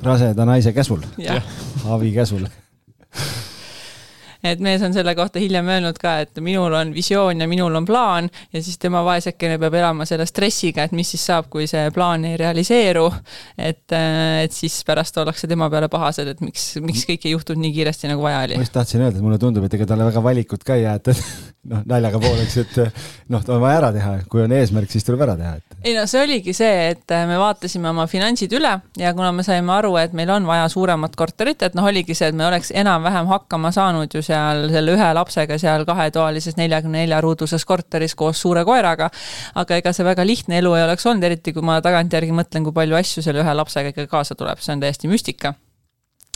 raseda naise käsul, avi käsul et mees on selle kohta hiljem öelnud ka, et minul on visioon ja minul on plaan ja siis tema vaesekene peab elama selle stressiga, et mis siis saab, kui see plaan ei realiseeru. et, et siis pärast ollakse tema peale pahased, et miks, miks kõik ei juhtunud nii kiiresti, nagu vaja oli. ma just tahtsin öelda, et mulle tundub, et ega talle väga valikut ka ei jäetud noh, naljaga pooleks, et noh, on vaja ära teha, kui on eesmärk, siis tuleb ära teha, et. ei no see oligi see, et me vaatasime oma finantsid üle ja kuna me saime aru, et meil on vaja suuremat korterit, et noh, oligi see, et me oleks enam-vähem hakkama saanud ju seal selle ühe lapsega seal kahetoalises neljakümne nelja ruuduses korteris koos suure koeraga. aga ega see väga lihtne elu ei oleks olnud, eriti kui ma tagantjärgi mõtlen, kui palju asju selle ühe lapsega ikka kaasa tuleb, see on täiesti müstika.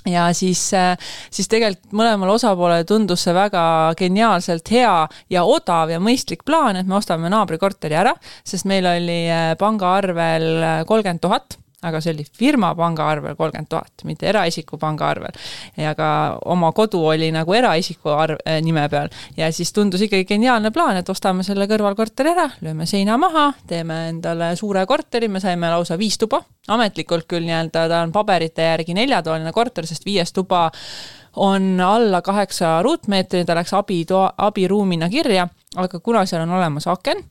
Ja siis, äh, siis tegelikult mõlemale osapoolele tundus see väga geniaalselt hea ja odav ja mõistlik plaan, et me ostame naabrikorteri ära, sest meil oli äh, pangaarvel äh, kolmkümmend tuhat aga see oli firma pangaarvel kolmkümmend tuhat, mitte eraisiku pangaarvel. ja ka oma kodu oli nagu eraisiku arv, äh, nime peal. Ja siis tundus ikkagi geniaalne plaan, et ostame selle kõrvalkorteri ära, lööme seina maha, teeme endale suure korteri, me saime lausa viis tuba, ametlikult küll nii-öelda ta on paberite järgi neljatoaline korter, sest viies tuba on alla kaheksa ruutmeetri, ta läks abitoa, abiruumina kirja, aga kuna seal on olemas aken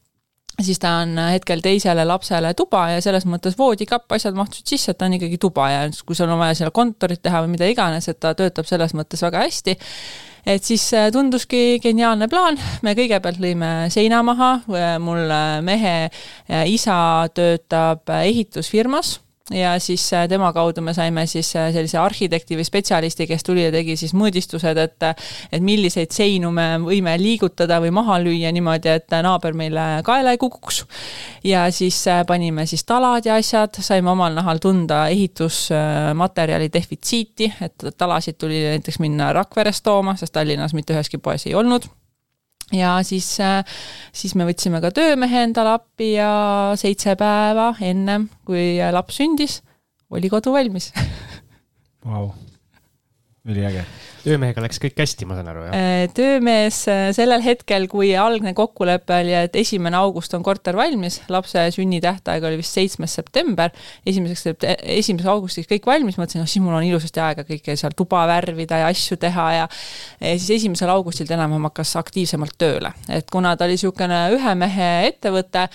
siis ta on hetkel teisele lapsele tuba ja selles mõttes voodikapp, asjad mahtusid sisse, et ta on ikkagi tuba ja kui sul on vaja seal kontorit teha või mida iganes, et ta töötab selles mõttes väga hästi. et siis äh, tunduski geniaalne plaan, me kõigepealt lõime seina maha, mul mehe äh, isa töötab ehitusfirmas ja siis äh, tema kaudu me saime siis äh, sellise arhitekti või spetsialisti, kes tuli ja tegi siis mõõdistused, et et milliseid seinu me võime liigutada või maha lüüa niimoodi, et naaber meile kaela ei kukuks. ja siis äh, panime siis talad ja asjad, saime omal nahal tunda ehitusmaterjali defitsiiti, et talasid tuli näiteks minna Rakverest tooma, sest Tallinnas mitte üheski poes ei olnud ja siis, äh, siis me võtsime ka töömehe endale appi ja seitse päeva ennem, kui laps sündis, oli kodu valmis. Vau, üliäge töömehega läks kõik hästi, ma saan aru, jah? Äh, töömees äh, sellel hetkel, kui algne kokkulepe oli, et esimene august on korter valmis, lapse sünnitähtaeg oli vist seitsmes september, esimeseks, esimese augustiks kõik valmis, mõtlesin, noh siis mul on ilusasti aega kõike seal tuba värvida ja asju teha ja ja siis esimesel augustil ta enam-vähem hakkas aktiivsemalt tööle, et kuna ta oli niisugune ühe mehe ettevõte,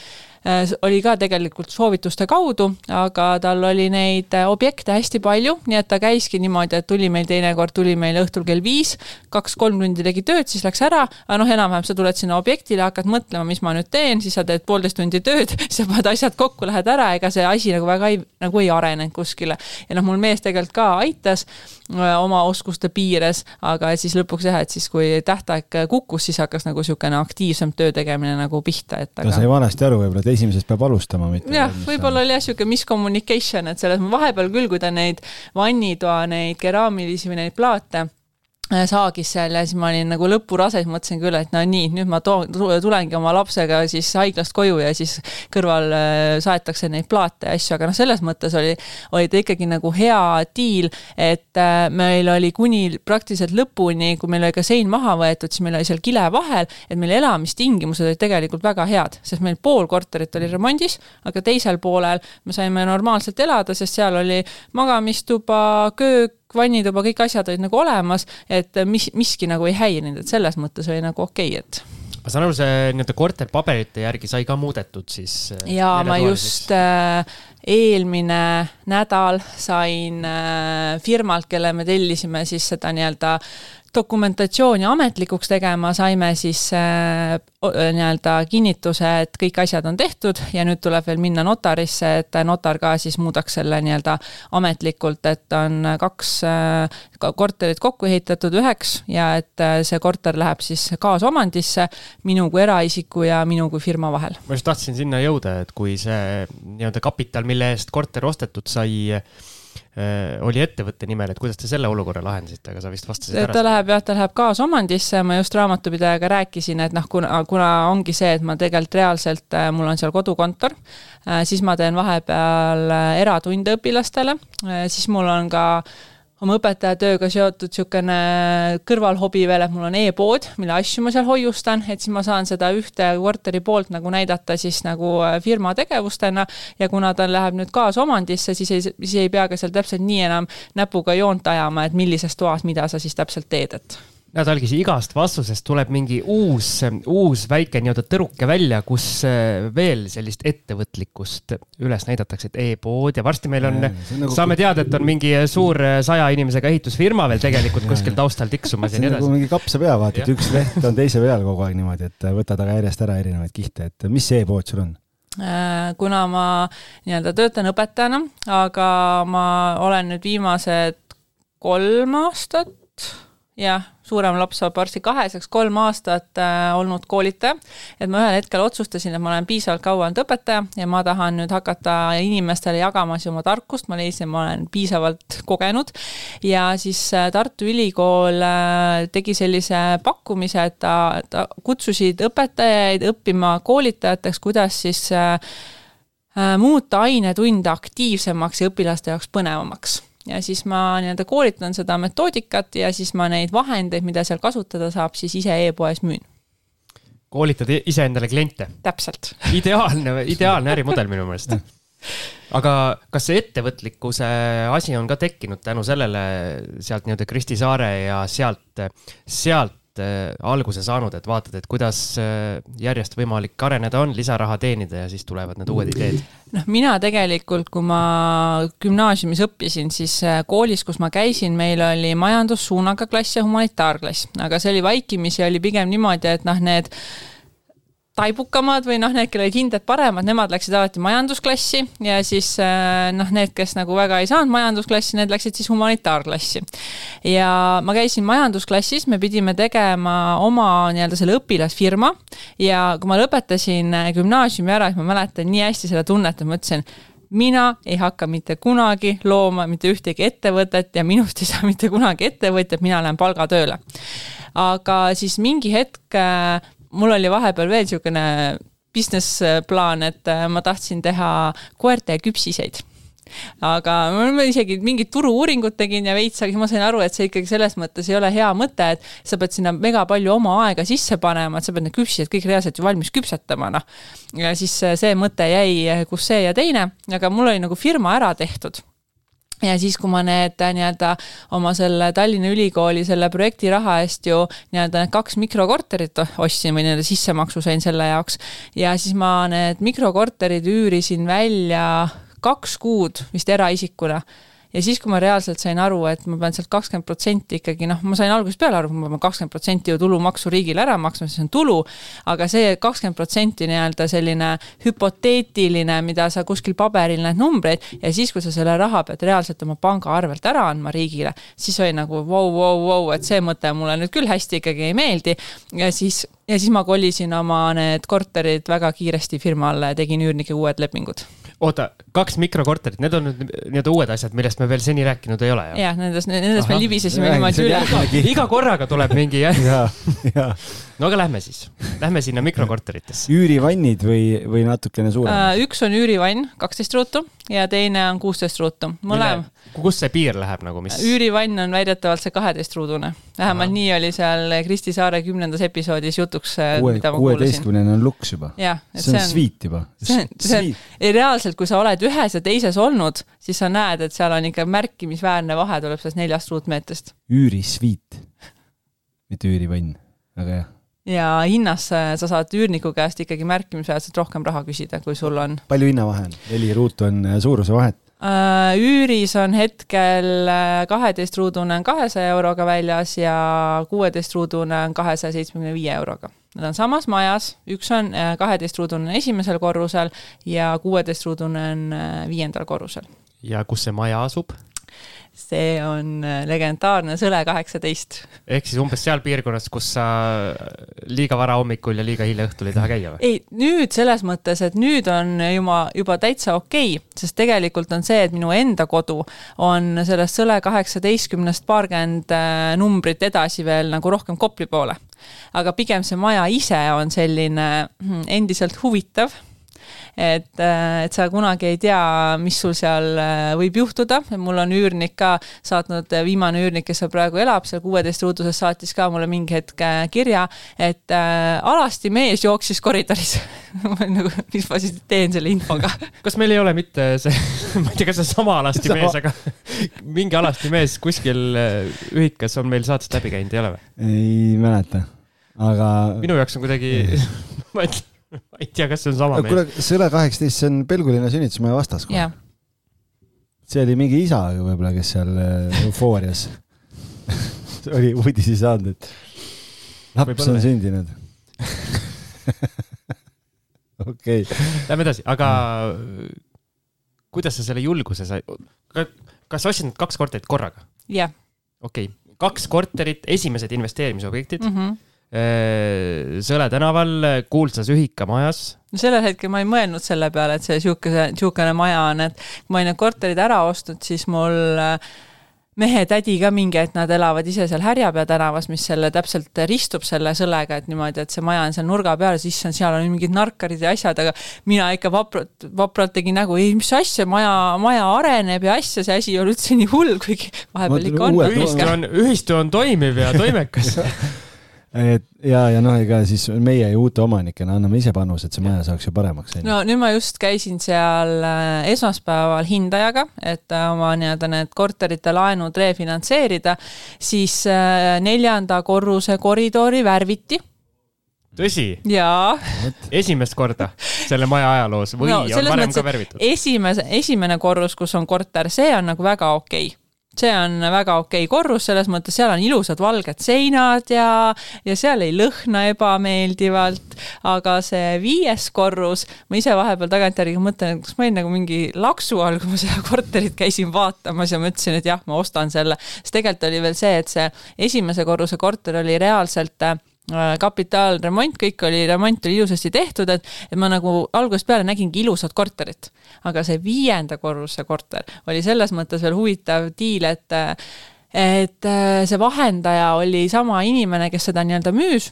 oli ka tegelikult soovituste kaudu, aga tal oli neid äh, objekte hästi palju, nii et ta käiski niimoodi, et tuli meil teinekord, tuli meil õhtul kell viis, kaks-kolm tundi tegi tööd, siis läks ära, aga noh, enam-vähem sa tuled sinna objektile, hakkad mõtlema, mis ma nüüd teen, siis sa teed poolteist tundi tööd, sa paned asjad kokku, lähed ära, ega see asi nagu väga ei, nagu ei arenenud kuskile. ja noh, mul mees tegelikult ka aitas äh, oma oskuste piires, aga siis lõpuks jah, et siis kui tähtaeg kukkus, siis hakkas nagu niisugune aktiivsem töö tegemine nagu pihta, et aga... ta sai valesti aru võib-olla, et esimesest peab alustama, mitte jah, võib-olla oli jah, niisugune miscommunication, et selles vahepeal küll, kui ta neid vannitoa neid keraamilisi või neid plaate Äh, saagis seal ja siis ma olin nagu lõpurases, mõtlesin küll, et no nii, nüüd ma toon, tulengi oma lapsega siis haiglast koju ja siis kõrval äh, saetakse neid plaate ja asju, aga noh, selles mõttes oli, oli ta ikkagi nagu hea diil, et äh, meil oli kuni praktiliselt lõpuni, kui meil oli ka sein maha võetud, siis meil oli seal kile vahel, et meil elamistingimused olid tegelikult väga head, sest meil pool korterit oli remondis, aga teisel poolel me saime normaalselt elada, sest seal oli magamistuba, köök, vannituba, kõik asjad olid nagu olemas, et mis, miski nagu ei häirinud, et selles mõttes oli nagu okei okay,, et ma saan aru, see nii-öelda korterpaberite järgi sai ka muudetud siis? Äh, jaa, ma just äh, eelmine nädal sain äh, firmalt, kelle me tellisime siis seda nii-öelda dokumentatsiooni ametlikuks tegema, saime siis äh, nii-öelda kinnituse, et kõik asjad on tehtud ja nüüd tuleb veel minna notarisse, et notar ka siis muudaks selle nii-öelda ametlikult, et on kaks äh, korterit kokku ehitatud üheks ja et äh, see korter läheb siis kaasomandisse minu kui eraisiku ja minu kui firma vahel. ma just tahtsin sinna jõuda, et kui see nii-öelda kapital, mille eest korter ostetud sai Äh, oli ettevõtte nimel, et kuidas te selle olukorra lahendasite, aga sa vist vastasid ära. ta läheb jah, ta läheb kaasomandisse, ma just raamatupidajaga rääkisin, et noh, kuna, kuna ongi see, et ma tegelikult reaalselt, äh, mul on seal kodukontor, äh, siis ma teen vahepeal eratunde õpilastele, siis mul on ka äh, oma õpetajatööga seotud niisugune kõrvalhobi veel, et mul on e-pood, mille asju ma seal hoiustan, et siis ma saan seda ühte korteri poolt nagu näidata siis nagu äh, firma tegevustena. Ja kuna ta läheb nüüd kaasomandisse, siis ei, siis ei pea ka seal täpselt nii enam näpuga joont ajama, et millises toas, mida sa siis täpselt teed, et näed, algis igast vastusest tuleb mingi uus, uus väike nii-öelda tõruke välja, kus äh, veel sellist ettevõtlikkust üles näidatakse, et e-pood ja varsti meil on, nagu saame teada, et on mingi suur äh, saja inimesega ehitusfirma veel tegelikult kuskil taustal tiksumas ja nii nagu edasi. mingi kapsapea, vaata, et üks leht on teise peal kogu aeg niimoodi, et võtad aga järjest ära erinevaid kihte, et mis see e-pood sul on? kuna ma nii-öelda töötan õpetajana, aga ma olen nüüd viimased kolm aastat jah, suurem laps saab varsti kaheseks, kolm aastat äh, olnud koolitaja. et ma ühel hetkel otsustasin, et ma olen piisavalt kaua olnud õpetaja ja ma tahan nüüd hakata inimestele jagama siis oma tarkust, ma leidsin, ma olen piisavalt kogenud. ja siis äh, Tartu Ülikool äh, tegi sellise pakkumise, et ta, ta kutsusid õpetajaid õppima koolitajateks, kuidas siis äh, äh muuta ainetunde aktiivsemaks ja õpilaste jaoks põnevamaks ja siis ma nii-öelda koolitan seda metoodikat ja siis ma neid vahendeid, mida seal kasutada saab, siis ise e-poes müün. koolitad iseendale kliente? täpselt. ideaalne, ideaalne ärimudel minu meelest. aga kas see ettevõtlikkuse asi on ka tekkinud tänu sellele sealt nii-öelda Kristi Saare ja sealt, sealt äh, alguse saanud, et vaatad, et kuidas äh, järjest võimalik areneda on, lisaraha teenida ja siis tulevad need uued ideed? noh, mina tegelikult, kui ma gümnaasiumis õppisin, siis äh, koolis, kus ma käisin, meil oli majandussuunaga klass ja humanitaarklass, aga see oli vaikimisi, oli pigem niimoodi, et noh, need taibukamad või noh, need, kellel olid hinded paremad, nemad läksid alati majandusklassi ja siis äh, noh, need, kes nagu väga ei saanud majandusklassi, need läksid siis humanitaarklassi. ja ma käisin majandusklassis, me pidime tegema oma nii-öelda selle õpilasfirma ja kui ma lõpetasin äh, gümnaasiumi ära, siis ma mäletan nii hästi seda tunnet, et ma ütlesin, mina ei hakka mitte kunagi looma mitte ühtegi ettevõtet ja minust ei saa mitte kunagi ettevõtjat, mina lähen palgatööle. aga siis mingi hetk äh, mul oli vahepeal veel niisugune business plaan, et äh, ma tahtsin teha koerte küpsiseid. Aga ma isegi mingit turu-uuringut tegin ja veits, aga siis ma sain aru, et see ikkagi selles mõttes ei ole hea mõte, et sa pead sinna mega palju oma aega sisse panema, et sa pead need küpsised kõik reaalselt ju valmis küpsetama, noh. ja siis äh, see mõte jäi, kus see ja teine, aga mul oli nagu firma ära tehtud ja siis, kui ma need äh, nii-öelda oma selle Tallinna Ülikooli selle projekti raha eest ju nii-öelda need kaks mikrokorterit ostsin või nii-öelda sissemaksu sain selle jaoks. Ja siis ma need mikrokorterid üürisin välja kaks kuud vist eraisikuna ja siis, kui ma reaalselt sain aru, et ma pean sealt kakskümmend protsenti ikkagi noh, ma sain algusest peale aru, et ma pean kakskümmend protsenti ju tulumaksu riigile ära maksma, siis on tulu, aga see kakskümmend protsenti nii-öelda selline hüpoteetiline, mida sa kuskil paberil näed numbreid ja siis, kui sa selle raha pead reaalselt oma pangaarvelt ära andma riigile, siis oli nagu vau, vau, vau, et see mõte mulle nüüd küll hästi ikkagi ei meeldi. Ja siis ja siis ma kolisin oma need korterid väga kiiresti firma alla ja tegin üürnike uued lepingud oota, kaks mikrokorterit, need on nüüd nii-öelda uued asjad, millest me veel seni rääkinud ei ole, jah? jah, nendest, nendest me libisesime niimoodi üle. iga korraga tuleb mingi jah ja, ja. No aga lähme siis, lähme sinna mikrokorteritesse. üürivannid või, või natukene suuremad uh,? üks on üürivann, kaksteist ruutu ja teine on kuusteist ruutu, mõlem. kus see piir läheb nagu, mis? üürivann on väidetavalt see kaheteistruudune, vähemalt Aha. nii oli seal Kristi Saare kümnendas episoodis jutuks. kuueteistkümnene on luks juba. see on sviit juba. see on, see on, reaalselt, kui sa oled ühes ja teises olnud, siis sa näed, et seal on ikka märkimisväärne vahe tuleb sellest neljast ruutmeetrist. üürisviit, mitte üürivann, väga hea ja hinnas sa saad üürniku käest ikkagi märkimisväärselt rohkem raha küsida, kui sul on. palju hinnavahe on? neli ruutu on äh, suuruse vahet? Äh, üüris on hetkel äh, kaheteistruudune on kahesaja euroga väljas ja kuueteistruudune on kahesaja seitsmekümne viie euroga. Nad on samas majas, üks on kaheteistruudune esimesel korrusel ja kuueteistruudune on viiendal korrusel. ja kus see maja asub? See on äh, legendaarne Sõle kaheksateist. ehk siis umbes seal piirkonnas, kus sa liiga vara hommikul ja liiga hilja õhtul ei taha käia või? ei, nüüd selles mõttes, et nüüd on juba, juba täitsa okei okay,, sest tegelikult on see, et minu enda kodu on sellest Sõle kaheksateistkümnest paarkümmend äh, numbrit edasi veel nagu rohkem Kopli poole. aga pigem see maja ise on selline hmm, endiselt huvitav et, äh, et sa kunagi ei tea, mis sul seal äh, võib juhtuda, mul on üürnik ka saatnud, äh, viimane üürnik, kes seal praegu elab, seal kuueteist ruuduses, saatis ka mulle mingi hetk kirja, et äh, alasti mees jooksis koridoris nagu, mis ma siis teen selle infoga kas meil ei ole mitte see, ma ei tea, kas see sama alasti sama. mees, aga mingi alasti mees kuskil ühikas on meil saatest läbi käinud, ei ole või? ei mäleta, aga. minu jaoks on kuidagi ma ei, ma ei tea, kas see on sama mees. kuule, Sõle kaheksateist, see on Pelgulinna sünnitusmaja vastas kohe yeah see oli mingi isa võib-olla, kes seal äh, eufoorias oli uudisi saanud, et laps on sündinud okei okay.. Lähme edasi, aga kuidas sa selle julguse sai? kas sa ostsid need kaks korterit korraga? jah yeah.. okei okay., kaks korterit, esimesed investeerimisobjektid mm. -hmm Sõle tänaval kuulsas ühikamajas. no sellel hetkel ma ei mõelnud selle peale, et see siukese, siukene maja on, et kui ma olin need korterid ära ostnud, siis mul äh, mehe tädi ka mingi hetk, nad elavad ise seal Härjapea tänavas, mis selle täpselt ristub selle sõlega, et niimoodi, et see maja on seal nurga peal, siis on, seal on mingid narkarid ja asjad, aga mina ikka vapralt, vapralt tegin nägu, ei, mis asja, maja, maja areneb ja asja, see asi ei ole üldse nii hull, kuigi vahepeal ikka on. ühistu on, ühistu on toimiv ja toimekas et ja, ja noh, ega siis meie ju uute omanikena anname ise panuse, et see maja saaks ju paremaks. no nüüd ma just käisin seal äh, esmaspäeval hindajaga, et äh, oma nii-öelda need korterite laenud refinantseerida, siis äh, neljanda korruse koridori värviti tõsi? jaa. esimest korda selle maja ajaloos või no, on varem ka värvitud? esimese, esimene korrus, kus on korter, see on nagu väga okei okay see on väga okei korrus, selles mõttes seal on ilusad valged seinad ja, ja seal ei lõhna ebameeldivalt, aga see viies korrus, ma ise vahepeal tagantjärgi mõtlen, et kas ma olin nagu mingi laksu all, kui ma seda korterit käisin vaatamas ja mõtlesin, et jah, ma ostan selle. sest tegelikult oli veel see, et see esimese korruse korter oli reaalselt äh, kapitaalremont, kõik oli, remont oli ilusasti tehtud, et, et ma nagu algusest peale nägingi ilusat korterit. Aga see viienda korruse korter oli selles mõttes veel huvitav diil, et et see vahendaja oli sama inimene, kes seda nii-öelda müüs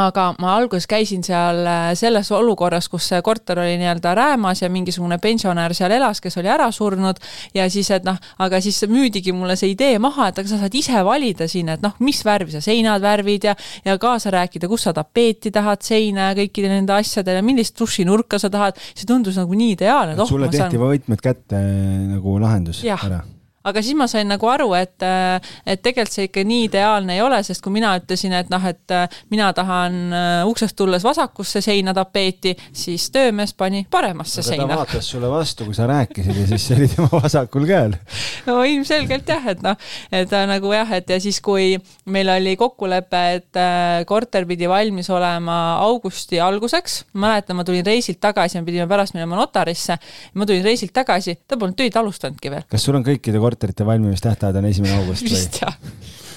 aga ma alguses käisin seal äh, selles olukorras, kus see korter oli nii-öelda räämas ja mingisugune pensionär seal elas, kes oli ära surnud. Ja siis, et noh, aga siis müüdigi mulle see idee maha, et aga sa saad ise valida siin, et noh, mis värvi sa seinad värvid ja ja kaasa rääkida, kus sa tapeeti tahad seina ja kõikide nende asjadele, millist dušinurka sa tahad, see tundus nagu nii ideaalne. Oh, sulle tehti saan... võtmed kätte nagu lahendus ära aga siis ma sain nagu aru, et, äh, et tegelikult see ikka nii ideaalne ei ole, sest kui mina ütlesin, et noh, et äh, mina tahan äh, uksest tulles vasakusse seina tapeeti, siis töömees pani paremasse aga seina. ta vaatas sulle vastu, kui sa rääkisid ja siis see oli tema vasakul käel. no ilmselgelt jah, et noh, et nagu jah, et ja siis, kui meil oli kokkulepe, et korter pidi valmis olema augusti alguseks, mäletan, ma tulin reisilt tagasi, me pidime pärast minema notarisse, ma tulin reisilt tagasi, ta polnud töid alustanudki veel. kas sul on kõikide kord korterite valmimistähtaeg on esimene august või? vist jah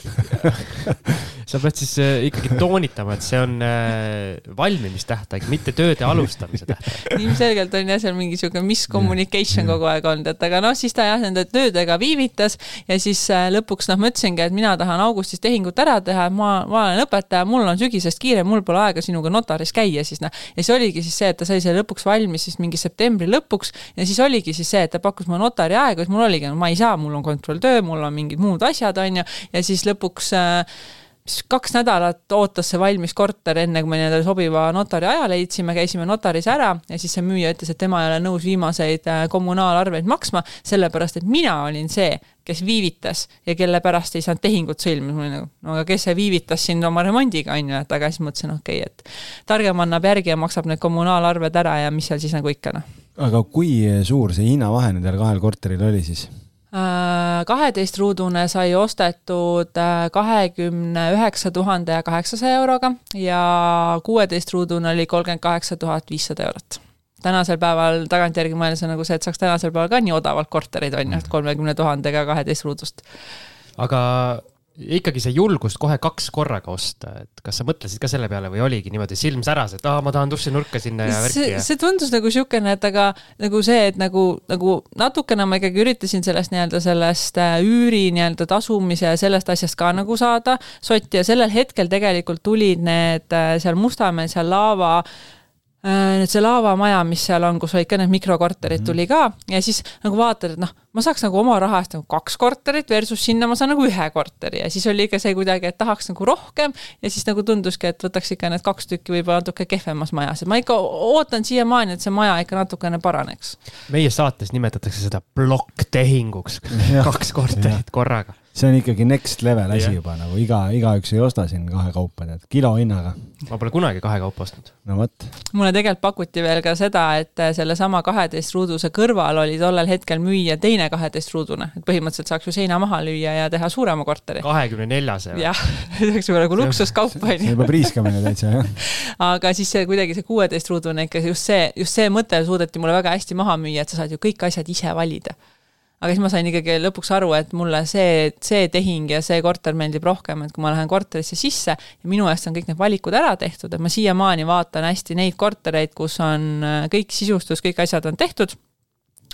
sa pead siis äh, ikkagi toonitama, et see on äh, valmimistähtaeg, mitte tööde alustamise tähtaeg. ilmselgelt on jah, seal mingi sihuke miscommunication kogu aeg olnud, et aga noh, siis ta jah, nende töödega viivitas ja siis äh, lõpuks noh, ma ütlesingi, et mina tahan augustis tehingut ära teha, ma, ma olen õpetaja, mul on sügisest kiire, mul pole aega sinuga notaris käia siis noh. ja siis oligi siis see, et ta sai selle lõpuks valmis siis mingi septembri lõpuks ja siis oligi siis see, et ta pakkus mulle notari aega, siis mul oligi, no ma ei saa, mul on kontrolltöö, mul on mingid muud asjad, on ju, ja siis lõpuks äh, siis kaks nädalat ootas see valmis korter, enne kui me endale sobiva notari aja leidsime, käisime notaris ära ja siis see müüja ütles, et tema ei ole nõus viimaseid äh, kommunaalarveid maksma, sellepärast et mina olin see, kes viivitas ja kelle pärast ei saanud tehingut sõlmida, mul oli nagu, no aga kes see viivitas siin oma remondiga, on ju, et aga siis mõtlesin, okei okay,, et targem annab järgi ja maksab need kommunaalarved ära ja mis seal siis nagu ikka, noh. aga kui suur see hinnavahe nendel kahel korteril oli siis? Äh, kaheteistruudune sai ostetud äh, kahekümne üheksa tuhande ja kaheksasaja euroga ja kuueteistruudune oli kolmkümmend kaheksa tuhat viissada eurot. tänasel päeval tagantjärgi mõeldes on nagu see, et saaks tänasel päeval ka nii odavalt korterid, on ju, et kolmekümne tuhandega kaheteistruudust. aga ikkagi see julgus kohe kaks korraga osta, et kas sa mõtlesid ka selle peale või oligi niimoodi silm säras, et aa, ma tahan dušinurka sinna ja värki ja? see tundus nagu siukene, et aga nagu see, et nagu, nagu natukene ma ikkagi üritasin sellest nii-öelda sellest äh, üüri nii-öelda tasumise ja sellest asjast ka nagu saada sotti ja sellel hetkel tegelikult tulid need äh, seal Mustamäel seal laava nüüd see laavamaja, mis seal on, kus olid ka need mikrokorterid, tuli ka. Ja siis nagu vaatad, et noh, ma saaks nagu oma raha eest nagu kaks korterit versus sinna ma saan nagu ühe korteri. Ja siis oli ikka see kuidagi, et tahaks nagu rohkem. Ja siis nagu tunduski, et võtaks ikka need kaks tükki võib-olla natuke kehvemas majas, et ma ikka ootan siiamaani, et see maja ikka natukene paraneks. meie saates nimetatakse seda plokktehinguks, kaks korterit korraga see on ikkagi next level asi juba nagu iga, igaüks ei osta siin kahe kaupa, tead, kilohinnaga. ma pole kunagi kahe kaupa ostnud. no vot. mulle tegelikult pakuti veel ka seda, et sellesama kaheteistruuduse kõrval oli tollel hetkel müüa teine kaheteistruudune, et põhimõtteliselt saaks ju seina maha lüüa ja teha suurema korteri. kahekümne neljase. jah, see oleks juba nagu luksuskaup on ju. see on juba priiskamine täitsa jah. aga siis see kuidagi see kuueteistruudune ikka just see, just see mõte suudeti mulle väga hästi maha müüa, et sa saad ju kõik asjad ise valida aga siis ma sain ikkagi lõpuks aru, et mulle see, see tehing ja see korter meeldib rohkem, et kui ma lähen korterisse sisse ja minu eest on kõik need valikud ära tehtud, et ma siiamaani vaatan hästi neid kortereid, kus on äh, kõik sisustus, kõik asjad on tehtud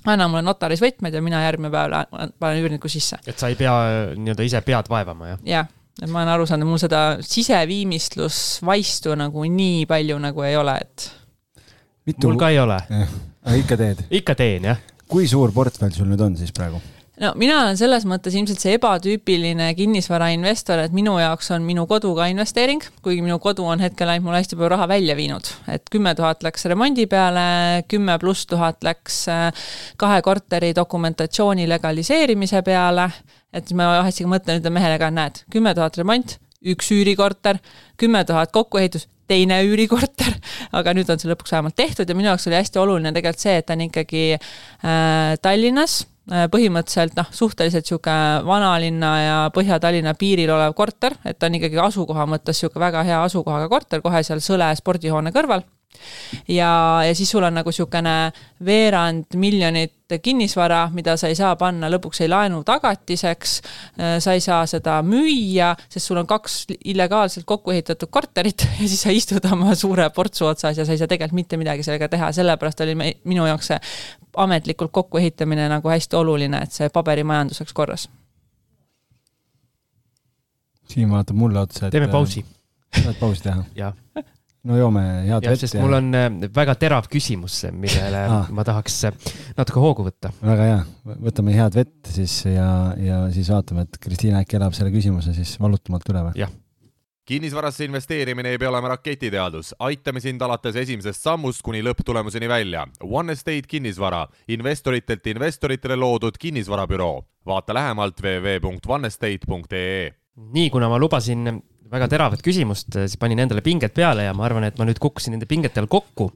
anna mulle notaris võtmed ja mina järgmine päev panen üürniku sisse. et sa ei pea nii-öelda ise pead vaevama, jah? jah, et ma olen aru saanud, et mul seda siseviimistlusvaistu nagu nii palju nagu ei ole, et. mul ka ei ole. aga ikka teed? ikka teen, jah kui suur portfell sul nüüd on siis praegu? no mina olen selles mõttes ilmselt see ebatüüpiline kinnisvarainvestor, et minu jaoks on minu kodu ka investeering, kuigi minu kodu on hetkel ainult mul hästi palju raha välja viinud, et kümme tuhat läks remondi peale, kümme pluss tuhat läks äh, kahe korteri dokumentatsiooni legaliseerimise peale, et ma hästi mõtlen, ütlen mehele ka, näed, kümme tuhat remont, üks üürikorter, kümme tuhat kokkuehitus, teine üürikorter, aga nüüd on see lõpuks vähemalt tehtud ja minu jaoks oli hästi oluline tegelikult see, et ta on ikkagi äh, Tallinnas äh,, põhimõtteliselt noh, suhteliselt niisugune vanalinna ja Põhja-Tallinna piiril olev korter, et ta on ikkagi asukoha mõttes niisugune väga hea asukohaga korter, kohe seal Sõle spordihoone kõrval ja, ja siis sul on nagu niisugune veerand miljonit kinnisvara, mida sa ei saa panna lõpuks ei laenu tagatiseks, sa ei saa seda müüa, sest sul on kaks illegaalselt kokku ehitatud korterit ja siis sa istud oma suure portsu otsas ja sa ei saa tegelikult mitte midagi sellega teha, sellepärast oli minu jaoks see ametlikult kokkuehitamine nagu hästi oluline, et see paberimajandus oleks korras. Siim vaatab mulle otsa, et teeme pausi. tahad pausi teha? jah no joome head vett. sest ja... mul on äh, väga terav küsimus, millele ah. ma tahaks äh, natuke hoogu võtta. väga hea, võtame head vett siis ja, ja siis vaatame, et Kristiina äkki elab selle küsimuse siis valutumalt üle või? jah kinnisvarasse investeerimine ei pea olema raketiteadus, aitame sind alates esimesest sammust kuni lõpptulemuseni välja. One Estate kinnisvara, investoritelt investoritele loodud kinnisvarabüroo. vaata lähemalt www.onestate.ee. nii, kuna ma lubasin väga teravat küsimust, siis panin endale pinget peale ja ma arvan, et ma nüüd kukkusin nende pingete all kokku.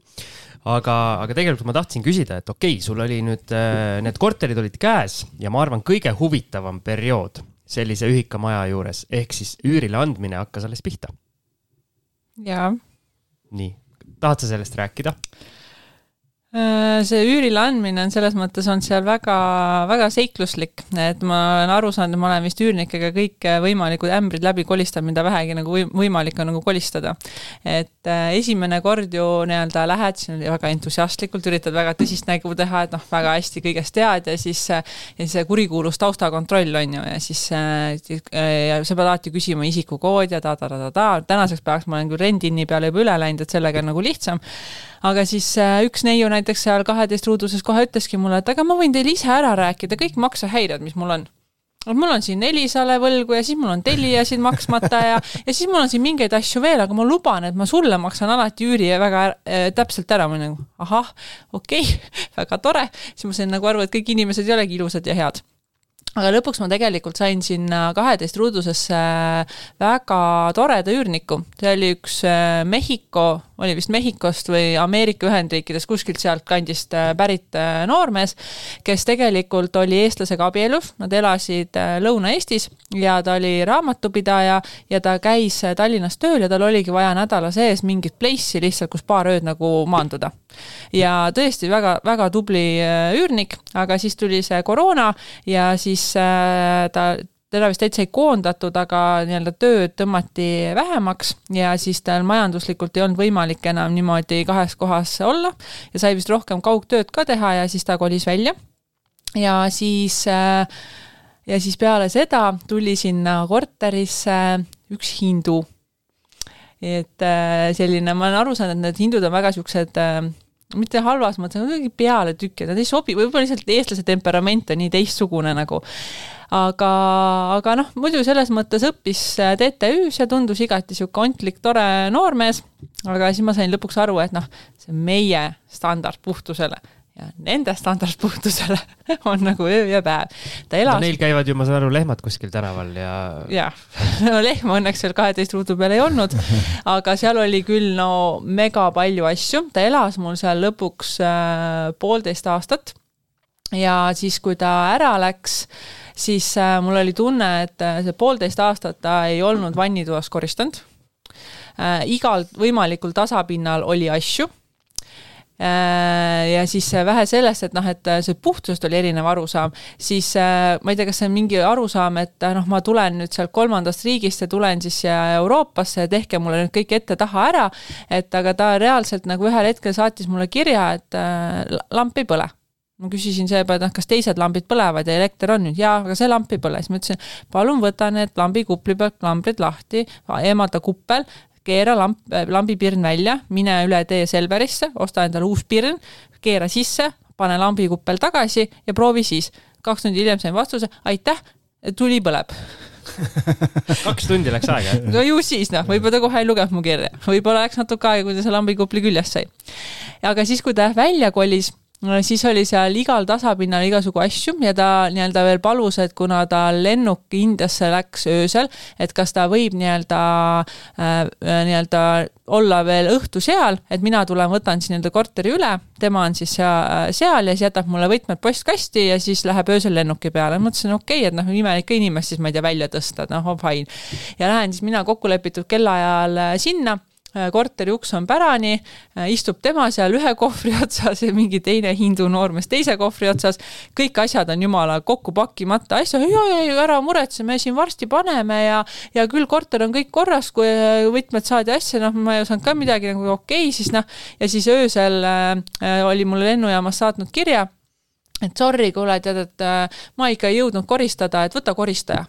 aga, aga tegelikult ma tahtsin küsida, et okei okay,, sul oli nüüd, äh, need korterid olid käes ja ma arvan, kõige huvitavam periood sellise ühikamaja juures ehk siis üürile andmine hakkas alles pihta. jaa. nii, tahad sa sellest rääkida? Äh, see üürile andmine on selles mõttes on seal väga, väga seikluslik, et ma olen aru saanud, et ma olen vist üürnikega kõik võimalikud ämbrid läbi kolistanud, mida vähegi nagu võimalik on nagu kolistada. et äh, esimene kord ju nii-öelda lähed, oli väga entusiastlikult, üritad väga tõsist nägu teha, et noh, väga hästi kõigest tead ja siis, ja see kurikuulus taustakontroll on ju, ja siis ja sa pead alati küsima isikukoodi ja ta-ta-ta-ta-ta, tänaseks päevaks ma olen küll rendiinni peale juba üle läinud, et sellega on nagu lihtsam aga siis äh, üks neiu näiteks seal kaheteistruuduses kohe ütleski mulle, et aga ma võin teile ise ära rääkida kõik maksehäired, mis mul on et mul on siin Elisale võlgu ja siis mul on Teliasid maksmata ja, ja siis mul on siin mingeid asju veel, aga ma luban, et ma sulle maksan alati üüri väga äh, täpselt ära. ma olin nagu ahah, okei okay, väga tore. siis ma sain nagu aru, et kõik inimesed ei olegi ilusad ja head aga lõpuks ma tegelikult sain sinna kaheteist ruudusesse väga toreda üürniku, see oli üks äh, Mehhiko, oli vist Mehhikost või Ameerika Ühendriikidest, kuskilt sealt kandist äh, pärit äh, noormees, kes tegelikult oli eestlasega abielus, nad elasid Lõuna-Eestis ja ta oli raamatupidaja ja ta käis Tallinnas tööl ja tal oligi vaja nädala sees mingit place'i lihtsalt, kus paar ööd nagu maanduda. ja tõesti väga-väga tubli üürnik, aga siis tuli see koroona ja siis äh, ta teda vist täitsa ei koondatud, aga nii-öelda tööd tõmmati vähemaks ja siis tal majanduslikult ei olnud võimalik enam niimoodi kahes kohas olla ja sai vist rohkem kaugtööd ka teha ja siis ta kolis välja. ja siis, äh, ja siis peale seda tuli sinna korterisse üks hindu et äh, selline, ma olen aru saanud, et need hindud on väga siuksed äh, mitte halvas mõttes, aga kuidagi pealetükkijad, nad ei sobi, võib-olla lihtsalt eestlase temperament on nii teistsugune nagu aga, aga noh, muidu selles mõttes õppis TTÜ-s ja tundus igati sihuke ontlik, tore noormees. aga siis ma sain lõpuks aru, et noh, see meie standardpuhtusele ja nende standardpuhtusele on nagu öö ja päev. ta elas no,. Neil käivad ju, ma saan aru, lehmad kuskil tänaval ja. jah, no lehma õnneks seal kaheteist ruudu peal ei olnud, aga seal oli küll no mega palju asju, ta elas mul seal lõpuks äh, poolteist aastat. Ja siis, kui ta ära läks siis äh, mul oli tunne, et äh, see poolteist aastat ta ei olnud vannitoas koristanud äh,. igal võimalikul tasapinnal oli asju ja siis vähe sellest, et noh, et see puhtusest oli erinev arusaam, siis ma ei tea, kas see on mingi arusaam, et noh, ma tulen nüüd sealt kolmandast riigist ja tulen siis Euroopasse ja tehke mulle nüüd kõik ette-taha ära. et aga ta reaalselt nagu ühel hetkel saatis mulle kirja, et lamp ei põle ma küsisin seepeale, et noh, kas teised lambid põlevad ja elekter on nüüd, jaa, aga see lamp ei põle, siis ma ütlesin, palun võta need lambikupli pealt klambrid lahti, eemalda kuppel, keera lamp, äh, lambipirn välja, mine üle tee Selverisse, osta endale uus pirn, keera sisse, pane lambikuppel tagasi ja proovi siis. kaks tundi hiljem sain vastuse, aitäh, tuli põleb kaks tundi läks aega? no ju siis noh, võib-olla ta kohe ei lugenud mu kirja, võib-olla läks natuke aega, kui ta see lambikupli küljest sai. aga siis, kui ta välja kolis siis oli seal igal tasapinnal igasugu asju ja ta nii-öelda veel palus, et kuna ta lennuk Indiasse läks öösel, et kas ta võib nii-öelda äh,, nii-öelda olla veel õhtu seal, et mina tulen, võtan siis nii-öelda korteri üle, tema on siis seal, seal ja siis jätab mulle võtmed postkasti ja siis läheb öösel lennuki peale. mõtlesin, okei okay,, et noh, imelikku inimest siis ma ei tea, välja tõsta, noh, fine. ja lähen siis mina kokkulepitud kellaajal sinna Äh, korteri uks on pärani, äh, istub tema seal ühe kohvri otsas ja mingi teine hindu noormees teise kohvri otsas. kõik asjad on jumala kokku pakkimata. Asja, ja, ja, ja ära muretse, me siin varsti paneme ja, ja küll korter on kõik korras, kui äh, võtmed saadi asja, noh, ma ei osanud ka midagi nagu okei okay,, siis noh, ja siis öösel äh, oli mulle lennujaamas saatnud kirja et sorry, kuule, tead, et äh, ma ikka ei jõudnud koristada, et võta koristaja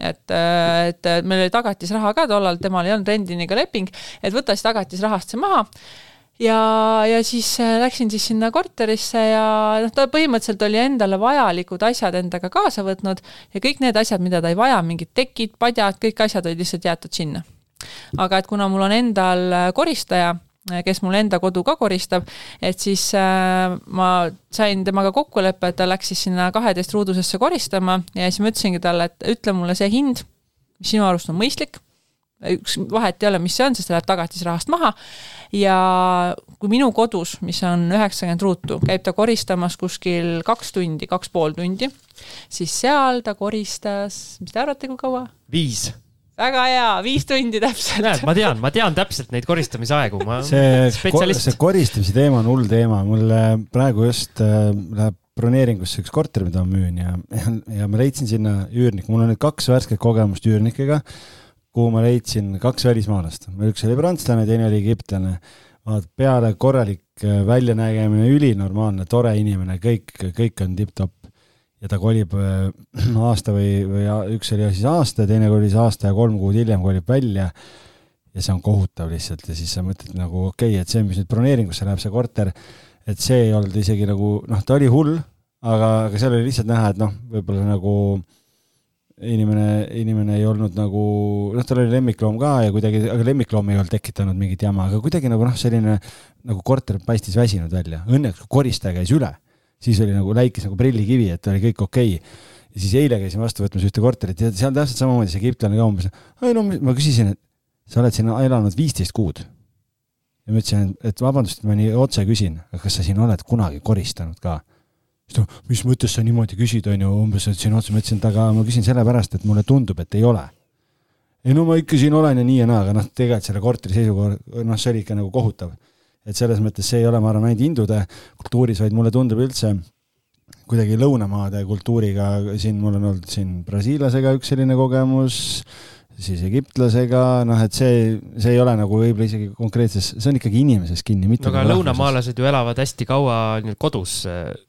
et, et meil oli tagatisraha ka tollal, temal ei olnud rendiniga leping, et võta siis tagatisrahast see maha ja, ja siis äh, läksin siis sinna korterisse ja noh, ta põhimõtteliselt oli endale vajalikud asjad endaga kaasa võtnud ja kõik need asjad, mida ta ei vaja, mingid tekid, padjad, kõik asjad olid lihtsalt jäetud sinna. aga et kuna mul on endal äh, koristaja, Äh, kes mul enda kodu ka koristab, et siis äh, ma sain temaga kokkuleppe, et ta läks siis sinna kaheteist-ruudusesse koristama ja siis ma ütlesingi talle, et ütle mulle see hind, mis sinu arust on mõistlik, üks vahet ei ole, mis see on, sest ta läheb tagatisrahast maha, ja kui minu kodus, mis on üheksakümmend ruutu, käib ta koristamas kuskil kaks tundi, kaks pool tundi, siis seal ta koristas, mis te arvate, kui kaua? viis väga hea, viis tundi täpselt. näed, ma tean, ma tean täpselt neid koristamisaegu, ma see, see koristamise teema on hull teema, mul praegu just äh, läheb broneeringusse üks korter, mida ma müün ja, ja, ja ma leidsin sinna üürniku, mul on nüüd kaks värsket kogemust üürnikega, kuhu ma leidsin kaks välismaalast, üks oli prantslane, teine oli egiptlane. vaat peale korralik äh, väljanägemine, ülinormaalne, tore inimene, kõik, kõik on tipp-topp ja ta kolib äh, aasta või, või üks oli siis aasta teine kolis aasta ja kolm kuud hiljem kolib välja. ja see on kohutav lihtsalt ja siis sa mõtled nagu okei okay,, et see, mis nüüd broneeringusse läheb, see korter, et see ei olnud isegi nagu noh, ta oli hull, aga, aga seal oli lihtsalt näha, et noh, võib-olla nagu inimene, inimene ei olnud nagu, noh, tal oli lemmikloom ka ja kuidagi, aga lemmikloom ei olnud tekitanud mingit jama, aga kuidagi nagu noh, selline nagu korter paistis väsinud välja. Õnneks koristaja käis üle siis oli nagu läikis nagu prillikivi, et oli kõik okei okay. ja siis eile käisin vastu võtmas ühte korterit ja seal täpselt samamoodi see egiptlane ka umbes, ei no ma küsisin, et sa oled siin elanud viisteist kuud. ja ma ütlesin, et vabandust, et ma nii otse küsin, aga kas sa siin oled kunagi koristanud ka? siis ta, mis mõttes sa niimoodi küsid, on ju, umbes, et siin otse, ma ütlesin, et aga ma küsin sellepärast, et mulle tundub, et ei ole. ei no ma ikka siin olen ja nii ja naa, aga noh, tegelikult selle korteri seisukohal, noh, see oli ikka nagu kohutav et selles mõttes see ei ole, ma arvan, ainult hindude kultuuris, vaid mulle tundub üldse kuidagi lõunamaade kultuuriga, siin mul on olnud siin brasiillasega üks selline kogemus, siis egiptlasega, noh, et see, see ei ole nagu võib-olla isegi konkreetses, see on ikkagi inimeses kinni, mitte no aga nagu lõunamaalased ju elavad hästi kaua kodus,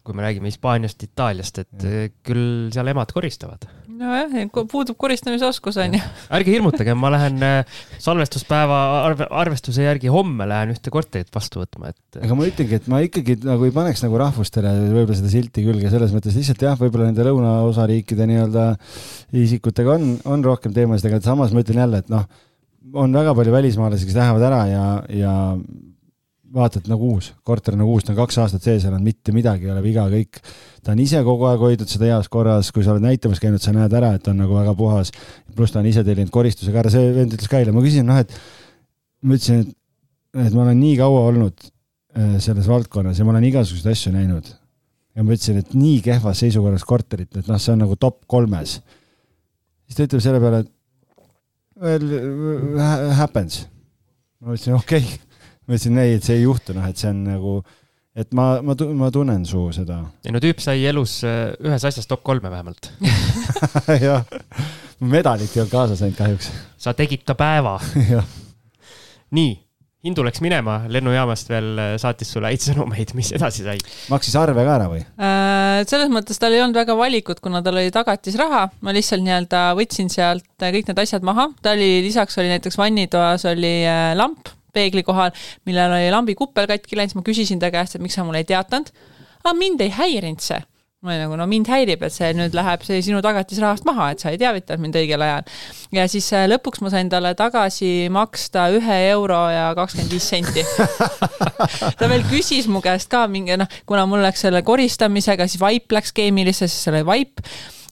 kui me räägime Hispaaniast, Itaaliast, et ja. küll seal emad koristavad nojah, puudub koristamisoskus on ju. ärge hirmutage, ma lähen äh, salvestuspäeva arve, arvestuse järgi homme lähen ühte korterit vastu võtma, et. aga ma ütlengi, et ma ikkagi nagu ei paneks nagu rahvustele võib-olla seda silti külge, selles mõttes lihtsalt jah, võib-olla nende lõunaosa riikide nii-öelda isikutega on, on rohkem teemasid, aga samas ma ütlen jälle, et noh, on väga palju välismaalasi, kes lähevad ära ja, ja vaatad nagu uus, korter nagu uus, ta on kaks aastat sees elanud, mitte midagi ei ole viga, kõik. ta on ise kogu aeg hoidnud seda heas korras, kui sa oled näitamas käinud, sa näed ära, et ta on nagu väga puhas. pluss ta on ise tellinud koristusega ära, see vend ütles ka eile, ma küsisin, noh, et ma ütlesin, et, et ma olen nii kaua olnud äh, selles valdkonnas ja ma olen igasuguseid asju näinud. ja ma ütlesin, et nii kehvas seisukorras korterit, et noh, see on nagu top kolmes. siis ta ütleb selle peale, et well happens. ma ütlesin okei okay ma ütlesin ei, et see ei juhtu, noh, et see on nagu, et ma, ma, ma tunnen su seda. ei no tüüp sai elus äh, ühes asjas top kolme vähemalt jah, medalit ei olnud kaasas ainult kahjuks. sa tegid ta päeva nii, Hindu läks minema, lennujaamast veel äh, saatis sulle häid sõnumeid, mis edasi sai? maksis arve ka ära või äh,? selles mõttes tal ei olnud väga valikut, kuna tal oli tagatisraha, ma lihtsalt nii-öelda võtsin sealt kõik need asjad maha, ta oli, lisaks oli näiteks vannitoas oli lamp peegli kohal, millel oli lambi kuppel katki läinud, siis ma küsisin ta käest, et miks sa mulle ei teatanud. aga mind ei häirinud see ma olin nagu, no mind häirib, et see nüüd läheb see sinu tagatisrahast maha, et sa ei teavitanud mind õigel ajal. ja siis äh, lõpuks ma sain talle tagasi maksta ühe euro ja kakskümmend viis senti ta veel küsis mu käest ka mingi noh, kuna mul läks selle koristamisega, siis vaip läks keemilisse, siis seal oli vaip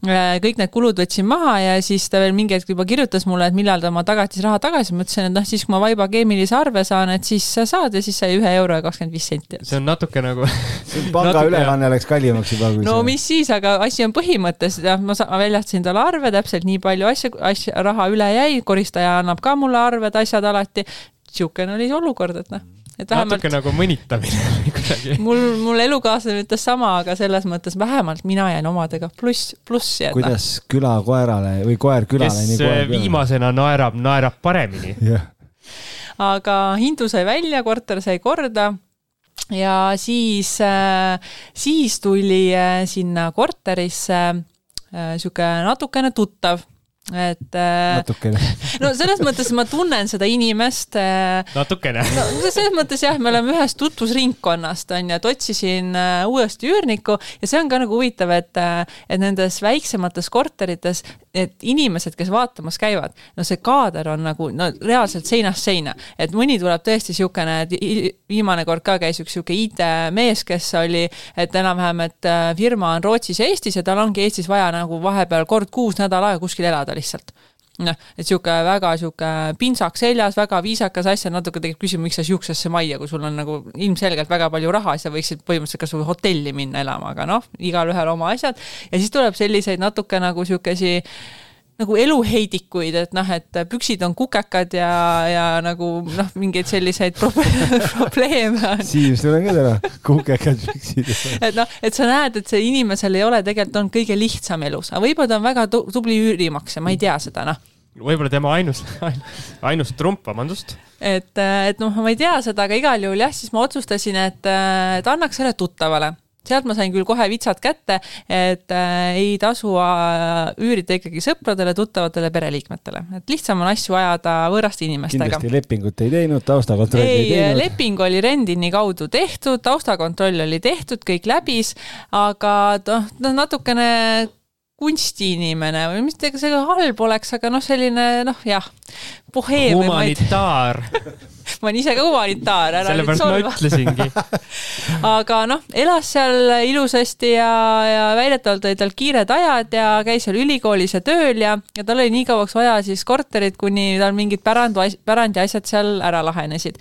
kõik need kulud võtsin maha ja siis ta veel mingi hetk juba kirjutas mulle, et millal ta oma tagatisraha tagasi, ma ütlesin, et noh, siis kui ma Vaiba keemilise arve saan, et siis sa saad ja siis sai ühe euro ja kakskümmend viis senti. see on natuke nagu pangaülekanne läks kallimaks juba. no see... mis siis, aga asi on põhimõttes, jah, ma, ma väljastasin talle arve, täpselt nii palju asja, asja, raha üle jäi, koristaja annab ka mulle arved, asjad alati. niisugune oli see olukord, et noh et vähemalt. natuke nagu mõnitamine kuidagi. mul, mul elukaaslane ütles sama, aga selles mõttes vähemalt mina jäin omadega pluss, plussi. kuidas küla koerale või koer külale. kes koer viimasena naerab, naerab paremini yeah.. aga hindu sai välja, korter sai korda ja siis, äh, siis tuli äh, sinna korterisse sihuke natukene tuttav et äh, natukene. no selles mõttes ma tunnen seda inimest. Äh, natukene. no selles mõttes jah, me oleme ühest tutvusringkonnast on ju, et otsisin äh, uuesti üürnikku ja see on ka nagu huvitav, et, et nendes väiksemates korterites, et inimesed, kes vaatamas käivad, no see kaader on nagu no reaalselt seinast seina, et mõni tuleb tõesti niisugune, viimane kord ka käis üks niisugune IT-mees, kes oli, et enam-vähem, et firma on Rootsis ja Eestis ja tal ongi Eestis vaja nagu vahepeal kord kuus nädal aega kuskil elada lihtsalt noh, et sihuke väga sihuke pintsak seljas, väga viisakas asja, natuke tegelikult küsima, miks sa siuksesse majja, kui sul on nagu ilmselgelt väga palju raha, sa võiksid põhimõtteliselt kas või hotelli minna elama, aga noh, igalühel oma asjad. ja siis tuleb selliseid natuke nagu sihukesi nagu eluheidikuid, et noh, et püksid on kukekad ja, ja nagu noh, mingeid selliseid probleeme on. Siim, sul on ka täna kukekad püksid. et noh, et sa näed, et see inimesel ei ole tegelikult olnud kõige lihtsam elus, aga võib-olla ta on väga tubli üürimaksja, ma ei tea seda, noh võib-olla tema ainus, ainus trump, vabandust. et, et noh, ma ei tea seda, aga igal juhul jah, siis ma otsustasin, et, et annaks selle tuttavale sealt ma sain küll kohe vitsad kätte, et äh, ei tasu äh, üürida ikkagi sõpradele, tuttavatele, pereliikmetele, et lihtsam on asju ajada võõraste inimestega. kindlasti lepingut ei teinud, taustakontrolli ei, ei teinud? leping oli Rendini kaudu tehtud, taustakontroll oli tehtud, kõik läbis, aga noh, noh natukene kunstiinimene või mis, ega see halb oleks, aga noh, selline noh, jah, boheem. humanitaar ma olen ise ka humanitaar, ära nüüd solva. ma ütlesingi aga noh, elas seal ilusasti ja, ja väidetavalt olid tal kiired ajad ja käis seal ülikoolis ja tööl ja, ja tal oli nii kauaks vaja siis korterit, kuni tal mingid pärandu, pärandiasjad seal ära lahenesid.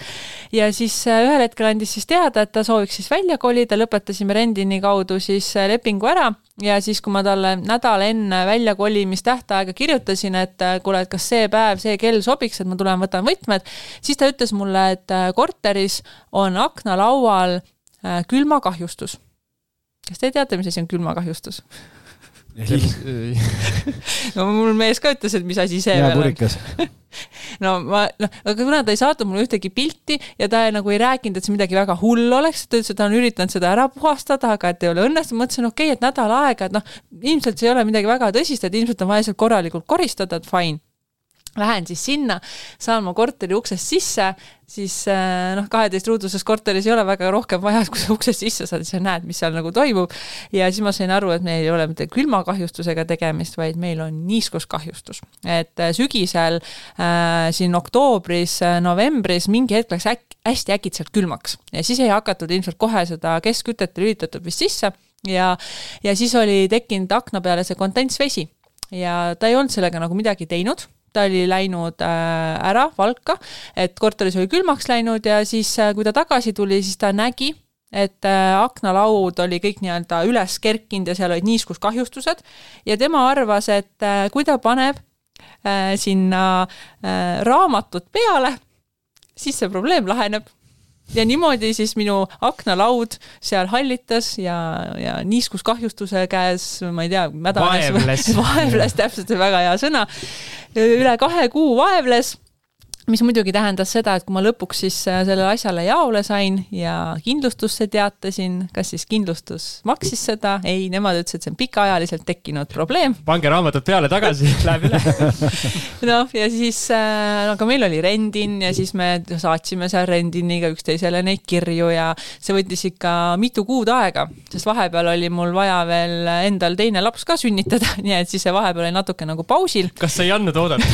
ja siis äh, ühel hetkel andis siis teada, et ta sooviks siis välja kolida, lõpetasime Rendini kaudu siis äh, lepingu ära ja siis, kui ma talle nädal enne väljakolimistähtaega kirjutasin, et äh, kuule, et kas see päev, see kell sobiks, et ma tulen, võtan võtmed, siis ta ütles mulle, et äh, korteris on aknalaual äh, külmakahjustus. kas te teate, mis asi on külmakahjustus? no mul mees ka ütles, et mis asi see veel on. no ma, noh, aga kuna ta ei saatnud mulle ühtegi pilti ja ta nagu ei rääkinud, et see midagi väga hull oleks, ta ütles, et ta on üritanud seda ära puhastada, aga et ei ole õnnestunud, mõtlesin, okei okay,, et nädal aega, et noh, ilmselt see ei ole midagi väga tõsist, et ilmselt on vaja sealt korralikult koristada, et fine Lähen siis sinna, saan mu korteri uksest sisse, siis äh, noh, kaheteistruuduses korteris ei ole väga rohkem vaja, kui sa uksest sisse saad, siis sa näed, mis seal nagu toimub. ja siis ma sain aru, et meil ei ole mitte külmakahjustusega tegemist, vaid meil on niiskuskahjustus. et äh, sügisel äh, siin oktoobris, äh, novembris mingi hetk läks äk-, hästi äkitselt külmaks ja siis ei hakatud ilmselt kohe seda keskkütet lülitatud vist sisse ja, ja siis oli tekkinud akna peale see kondentsvesi ja ta ei olnud sellega nagu midagi teinud ta oli läinud äh, ära Valka, et korteris oli külmaks läinud ja siis, äh, kui ta tagasi tuli, siis ta nägi, et äh, aknalaud oli kõik nii-öelda üles kerkinud ja seal olid niiskuskahjustused. Ja tema arvas, et kui ta paneb sinna raamatut peale, siis see probleem laheneb ja niimoodi siis minu aknalaud seal hallitas ja, ja niiskuskahjustuse käes, ma ei tea, mädanes. vaevles vaevles, täpselt, väga hea sõna. üle kahe kuu vaevles mis muidugi tähendas seda, et kui ma lõpuks siis äh, sellele asjale jaole sain ja kindlustusse teatasin, kas siis kindlustus maksis seda, ei, nemad ütlesid, et see on pikaajaliselt tekkinud probleem. pange raamatud peale tagasi, läheb üle noh, ja siis äh,, aga meil oli rendin ja siis me saatsime seal rendiniga üksteisele neid kirju ja see võttis ikka mitu kuud aega, sest vahepeal oli mul vaja veel endal teine laps ka sünnitada, nii et siis see vahepeal oli natuke nagu pausil. kas sa ei andnud oodata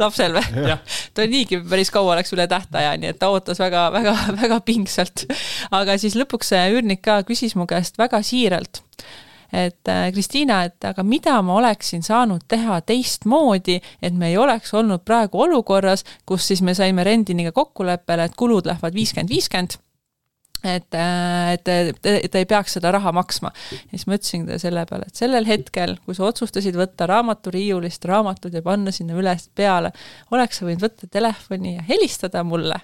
lapsel või? Ta niigi päris kaua läks üle tähtaja, nii et ta ootas väga-väga-väga pingsalt. aga siis lõpuks see üürnik ka küsis mu käest väga siiralt, et äh, Kristiina, et aga mida ma oleksin saanud teha teistmoodi, et me ei oleks olnud praegu olukorras, kus siis me saime rendiniga kokkuleppele, et kulud lähevad viiskümmend, viiskümmend et, äh, et, et ta ei peaks seda raha maksma. ja siis ma ütlesin talle selle peale, et sellel hetkel, kui sa otsustasid võtta raamaturiiulist raamatud ja panna sinna üles peale, oleks sa võinud võtta telefoni ja helistada mulle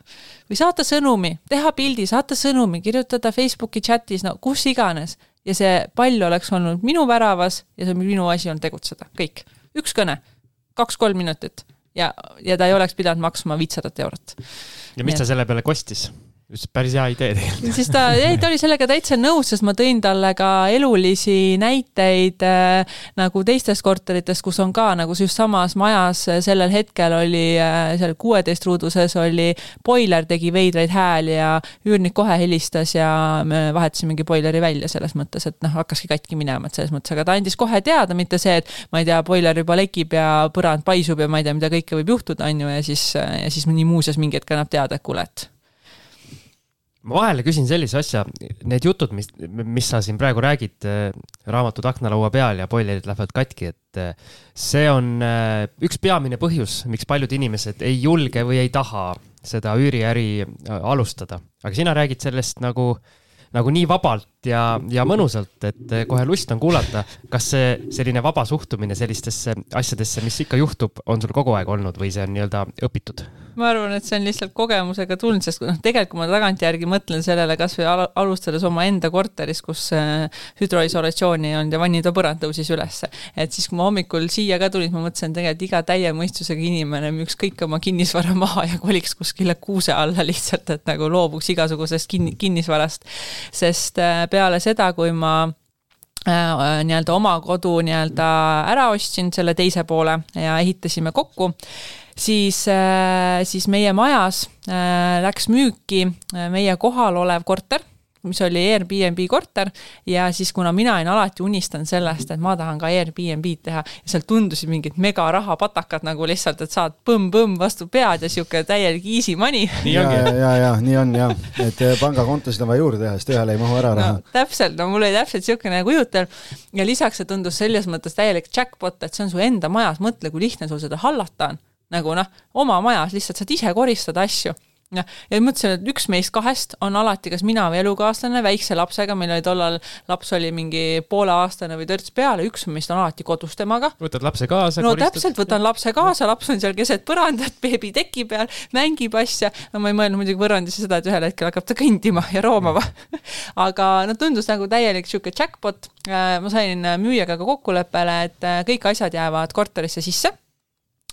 või saata sõnumi, teha pildi, saata sõnumi, kirjutada Facebooki chatis, no kus iganes. ja see pall oleks olnud minu väravas ja see minu asi on tegutseda, kõik. üks kõne, kaks-kolm minutit ja, ja ta ei oleks pidanud maksma viitsadat eurot. ja mis ta selle peale kostis? Ütles, päris hea idee tegelikult. siis ta, ei, ta oli sellega täitsa nõus, sest ma tõin talle ka elulisi näiteid äh, nagu teistest korteritest, kus on ka nagu just samas majas sellel hetkel oli äh, seal kuueteistruuduses oli boiler tegi veidraid hääli ja üürnik kohe helistas ja me vahetasimegi boileri välja selles mõttes, et noh, hakkaski katki minema, et selles mõttes, aga ta andis kohe teada, mitte see, et ma ei tea, boiler juba lekib ja põrand paisub ja ma ei tea, mida kõike võib juhtuda, on ju, ja siis, ja siis nii muuseas mingi hetk annab teada, et kuule, et ma vahele küsin sellise asja, need jutud, mis, mis sa siin praegu räägid, äh, raamatud aknalaua peal ja boilerid lähevad katki, et äh, see on äh, üks peamine põhjus, miks paljud inimesed ei julge või ei taha seda üüriäri alustada. aga sina räägid sellest nagu, nagu nii vabalt ja, ja mõnusalt, et kohe lust on kuulata. kas see selline vaba suhtumine sellistesse asjadesse, mis ikka juhtub, on sul kogu aeg olnud või see on nii-öelda õpitud? ma arvan, et see on lihtsalt kogemusega tulnud, sest noh, tegelikult kui ma tagantjärgi mõtlen sellele kasvõi al alustades omaenda korteris, kus äh, hüdroisolatsiooni ei olnud ja vannitoa põrand tõusis ülesse. et siis, kui ma hommikul siia ka tulin, ma mõtlesin, tegelikult iga täie mõistusega inimene müüks kõik oma kinnisvara maha ja koliks kuskile kuuse alla lihtsalt, et nagu loobuks igasugusest kin-, kinnisvarast. sest äh, peale seda, kui ma äh, nii-öelda oma kodu nii-öelda ära ostsin, selle teise poole ja ehitasime kokku siis, äh, siis meie majas äh, läks müüki äh, meie kohal olev korter mis oli Airbnb korter. Ja siis, kuna mina olin alati unistanud sellest, et ma tahan ka Airbnb-d teha ja seal tundusid mingid mega rahapatakad nagu lihtsalt, et saad põmm-põmm vastu pead ja sihuke täielik easy money. ja, ja, ja, ja nii on ja, et pangakontosid on vaja juurde teha, sest ühel ei mahu ära raha. no,. täpselt, no mul oli täpselt siukene kujutelm. Ja lisaks see tundus selles mõttes täielik jackpot, et see on su enda majas, mõtle, kui lihtne sul seda hallata on. Nagu noh, oma majas lihtsalt saad ise koristada asju jah, ja mõtlesin, et üks meist kahest on alati kas mina või elukaaslane väikse lapsega, meil oli tollal, laps oli mingi pooleaastane või törts peale, üks meist on alati kodus temaga. võtad lapse kaasa? no koristad. täpselt, võtan lapse kaasa, laps on seal keset põrandat, beebi teki peal, mängib asja. no ma ei mõelnud muidugi võrrandisse seda, et ühel hetkel hakkab ta kõndima ja roomama aga no tundus nagu täielik sihuke jackpot. Äh, ma sain müüjaga ka kokkuleppele, et äh, kõik asjad jäävad korterisse sisse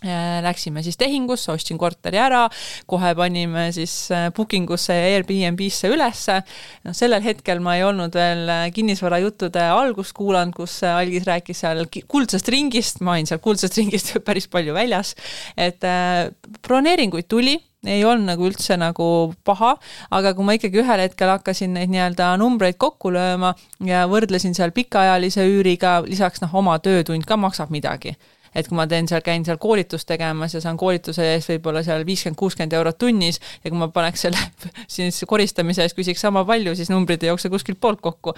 läksime siis tehingusse, ostsin korteri ära, kohe panime siis äh, booking usse ja Airbnb-sse ülesse. noh, sellel hetkel ma ei olnud veel äh, kinnisvarajuttude algust kuulanud, kus Algis rääkis seal kuldsest ringist, ma olin seal kuldsest ringist päris palju väljas. et äh, broneeringuid tuli ei olnud nagu üldse nagu paha, aga kui ma ikkagi ühel hetkel hakkasin neid nii-öelda numbreid kokku lööma ja võrdlesin seal pikaajalise üüriga, lisaks noh, oma töötund ka maksab midagi et kui ma teen seal, käin seal koolitust tegemas ja saan koolituse eest võib-olla seal viiskümmend, kuuskümmend eurot tunnis ja kui ma paneks selle siis koristamise eest küsiks sama palju, siis numbrid ei jookse kuskilt poolt kokku.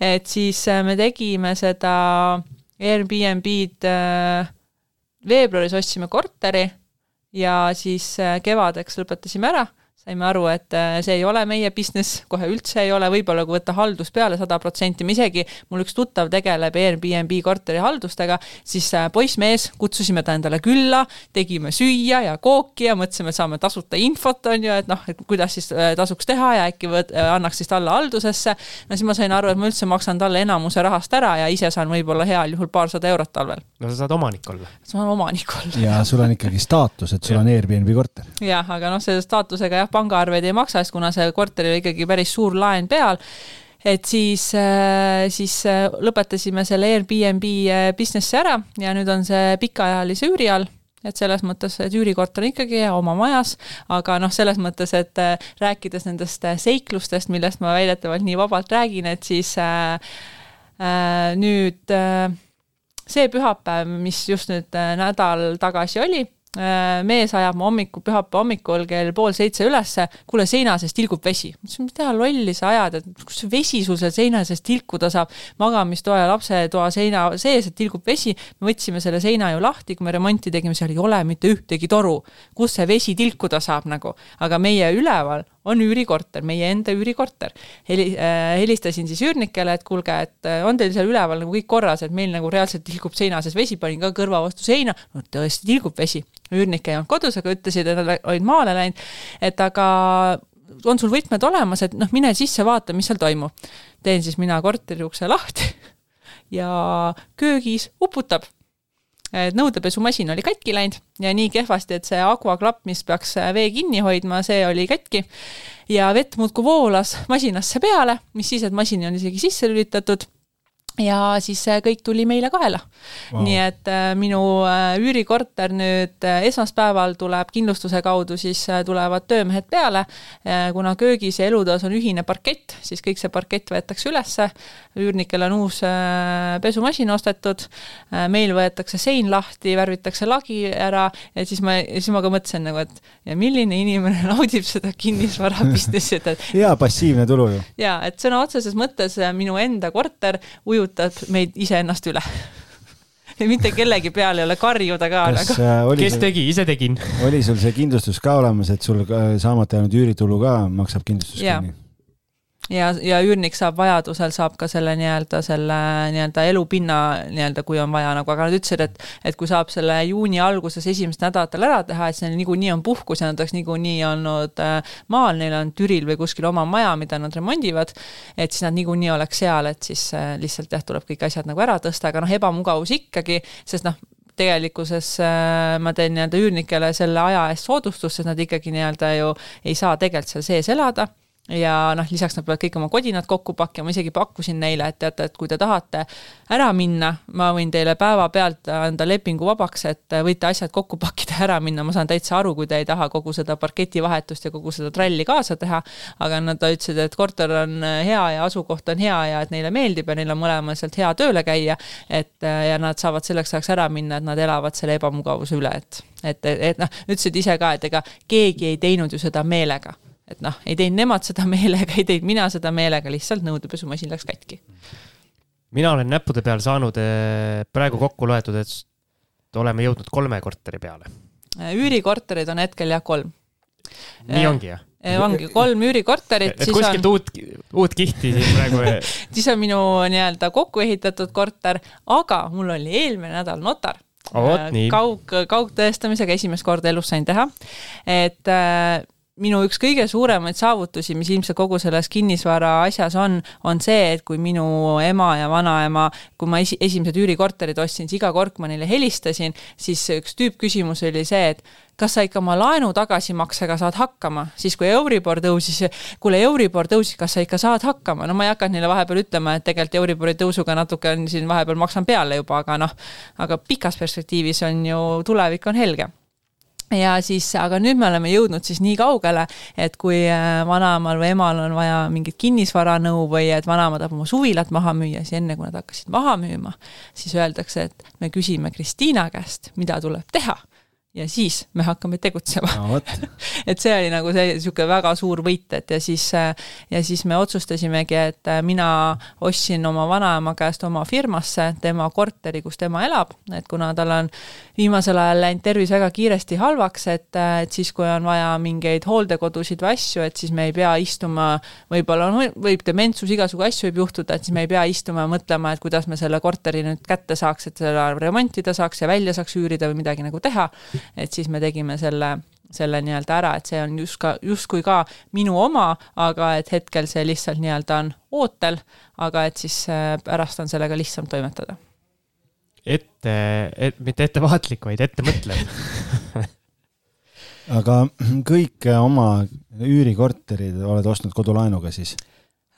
et siis äh, me tegime seda Airbnb-d äh, veebruaris ostsime korteri ja siis äh, kevadeks lõpetasime ära saime aru, et äh, see ei ole meie business, kohe üldse ei ole, võib-olla kui võtta haldus peale sada protsenti, ma isegi, mul üks tuttav tegeleb Airbnb korterihaldustega, siis äh, poissmees, kutsusime ta endale külla, tegime süüa ja kooki ja mõtlesime, et saame tasuta infot, on ju, et noh, et kuidas siis äh, tasuks teha ja äkki võt-, annaks siis talle haldusesse. no siis ma sain aru, et ma üldse maksan talle enamuse rahast ära ja ise saan võib-olla heal juhul paarsada eurot talvel. no sa saad omanik olla. saan omanik olla. ja sul on ikkagi staatus, et sul on Airbnb korter. jah, aga noh, selle staatusega jah, pangaarveid ei maksa, sest kuna see korteril oli ikkagi päris suur laen peal, et siis, äh, siis äh, lõpetasime selle Airbnb äh, business'i ära ja nüüd on see pikaajalise üüri all. Et selles mõttes, et üürikorter on ikkagi oma majas, aga noh, selles mõttes, et rääkides nendest seiklustest, millest ma väidetavalt nii vabalt räägin, et siis äh, äh, nüüd äh, see pühapäev, mis just nüüd nädal tagasi oli mees ajab mu hommiku, pühapäeva hommikul kell pool seitse ülesse, kuule, seina seest tilgub vesi. ma ütlesin, mida lolli sa ajad, et kus vesi sul seal seina seest tilkuda saab, magamistoa ja lapsetoa seina sees, et tilgub vesi. me võtsime selle seina ju lahti, kui me remonti tegime, seal ei ole mitte ühtegi toru, kus see vesi tilkuda saab nagu, aga meie üleval on üürikorter, meie enda üürikorter. Heli- äh,, helistasin siis üürnikele, et kuulge, et äh, on teil seal üleval nagu kõik korras, et meil nagu reaalselt tilgub seina sees vesi, panin ka kõrva vastu seina, no tõesti tilgub vesi. üürnik ei olnud kodus, aga ütlesid, et nad olid maale läinud, et aga on sul võtmed olemas, et noh, mine sisse, vaata, mis seal toimub. teen siis mina korteri ukse lahti ja köögis uputab et nõudepesumasin oli katki läinud ja nii kehvasti, et see akvaklapp, mis peaks vee kinni hoidma, see oli katki. ja vett muudkui voolas masinasse peale, mis siis, et masin on isegi sisse lülitatud ja siis see kõik tuli meile kaela wow.. nii et äh, minu äh, üürikorter nüüd äh, esmaspäeval tuleb kindlustuse kaudu, siis tulevad töömehed peale. kuna köögis ja elutoas on ühine parkett, siis kõik see parkett võetakse ülesse. üürnikel on uus pesumasin ostetud. meil võetakse sein lahti, värvitakse lagi ära ja siis ma, siis ma ka mõtlesin nagu, et ja milline inimene naudib seda kinnisvara business'i, et. hea passiivne tulu ju. ja, et sõna otseses mõttes minu enda korter ujub ujutab meid iseennast üle ja mitte kellegi peal ei ole karjuda ka. Nagu. Äh, kes sul, tegi, ise tegin. oli sul see kindlustus ka olemas, et sul saamata jäänud üüritulu ka maksab kindlustus kinni? Ja, ja üürnik saab vajadusel, saab ka selle nii-öelda selle nii-öelda elupinna nii-öelda, kui on vaja nagu, aga nad ütlesid, et et kui saab selle juuni alguses esimesed nädalatel ära teha, et see niikuinii on puhkus ja nad oleks niikuinii olnud äh, maal, neil on Türil või kuskil oma maja, mida nad remondivad, et siis nad niikuinii oleks seal, et siis äh, lihtsalt jah, tuleb kõik asjad nagu ära tõsta, aga noh, ebamugavus ikkagi, sest noh, tegelikkuses äh, ma teen nii-öelda üürnikele selle aja eest soodustust, sest nad ikkagi nii-öelda ju ei saa tegelikult seal sees elada ja noh, lisaks nad peavad kõik oma kodinad kokku pakkima, isegi pakkusin neile, et teate, et kui te tahate ära minna, ma võin teile päevapealt anda lepingu vabaks, et võite asjad kokku pakkida, ära minna, ma saan täitsa aru, kui te ei taha kogu seda parketivahetust ja kogu seda tralli kaasa teha, aga nad ütlesid, et korter on hea ja asukoht on hea ja et neile meeldib ja neil on mõlemal sealt hea tööle käia, et ja nad saavad selleks ajaks ära minna, et nad elavad selle ebamugavuse üle, et et, et, noh, ütlesid ise ka, et ega keegi ei teinud ju seda meelega et noh, ei teinud nemad seda meelega, ei teinud mina seda meelega, lihtsalt nõudepesumasin läks katki. mina olen näppude peal saanud eh, praegu kokku loetud, et oleme jõudnud kolme korteri peale. üürikorterid on hetkel jah kolm nii ongi jah? ongi kolm üürikorterit. et kuskilt on... uut, uut kihti siin praegu siis on minu nii-öelda kokku ehitatud korter, aga mul oli eelmine nädal notar oh,. kaug, kaugtõestamisega esimest korda elus sain teha, et äh, minu üks kõige suuremaid saavutusi, mis ilmselt kogu selles kinnisvara asjas on, on see, et kui minu ema ja vanaema, kui ma esi, esimesed üürikorterid ostsin, siis iga kord, kui ma neile helistasin, siis üks tüüppküsimus oli see, et kas sa ikka oma laenu tagasimaksega saad hakkama, siis kui Euribor tõusis, kuule, Euribor tõusis, kas sa ikka saad hakkama, no ma ei hakanud neile vahepeal ütlema, et tegelikult Euribori tõusuga natuke on siin vahepeal maksan peale juba, aga noh, aga pikas perspektiivis on ju, tulevik on helge ja siis, aga nüüd me oleme jõudnud siis nii kaugele, et kui äh, vanaemal või emal on vaja mingit kinnisvaranõu või et vanaema tahab oma suvilat maha müüa, siis enne kui nad hakkasid maha müüma, siis öeldakse, et me küsime Kristiina käest, mida tuleb teha ja siis me hakkame tegutsema. No,. et see oli nagu see niisugune väga suur võit, et ja siis, ja siis me otsustasimegi, et mina ostsin oma vanaema käest oma firmasse tema korteri, kus tema elab, et kuna tal on viimasel ajal läinud tervis väga kiiresti halvaks, et, et siis, kui on vaja mingeid hooldekodusid või asju, et siis me ei pea istuma, võib-olla võib dementsus, igasugu asju võib juhtuda, et siis me ei pea istuma ja mõtlema, et kuidas me selle korteri nüüd kätte saaks, et seda remontida saaks ja välja saaks üürida või midagi nagu teha et siis me tegime selle selle nii-öelda ära, et see on just ka, justkui ka minu oma, aga et hetkel see lihtsalt nii-öelda on ootel, aga et siis äh, pärast on sellega lihtsam toimetada. ette, et mitte ettevaatlik, vaid ettemõtlev aga kõik oma üürikorterid oled ostnud kodulaenuga siis?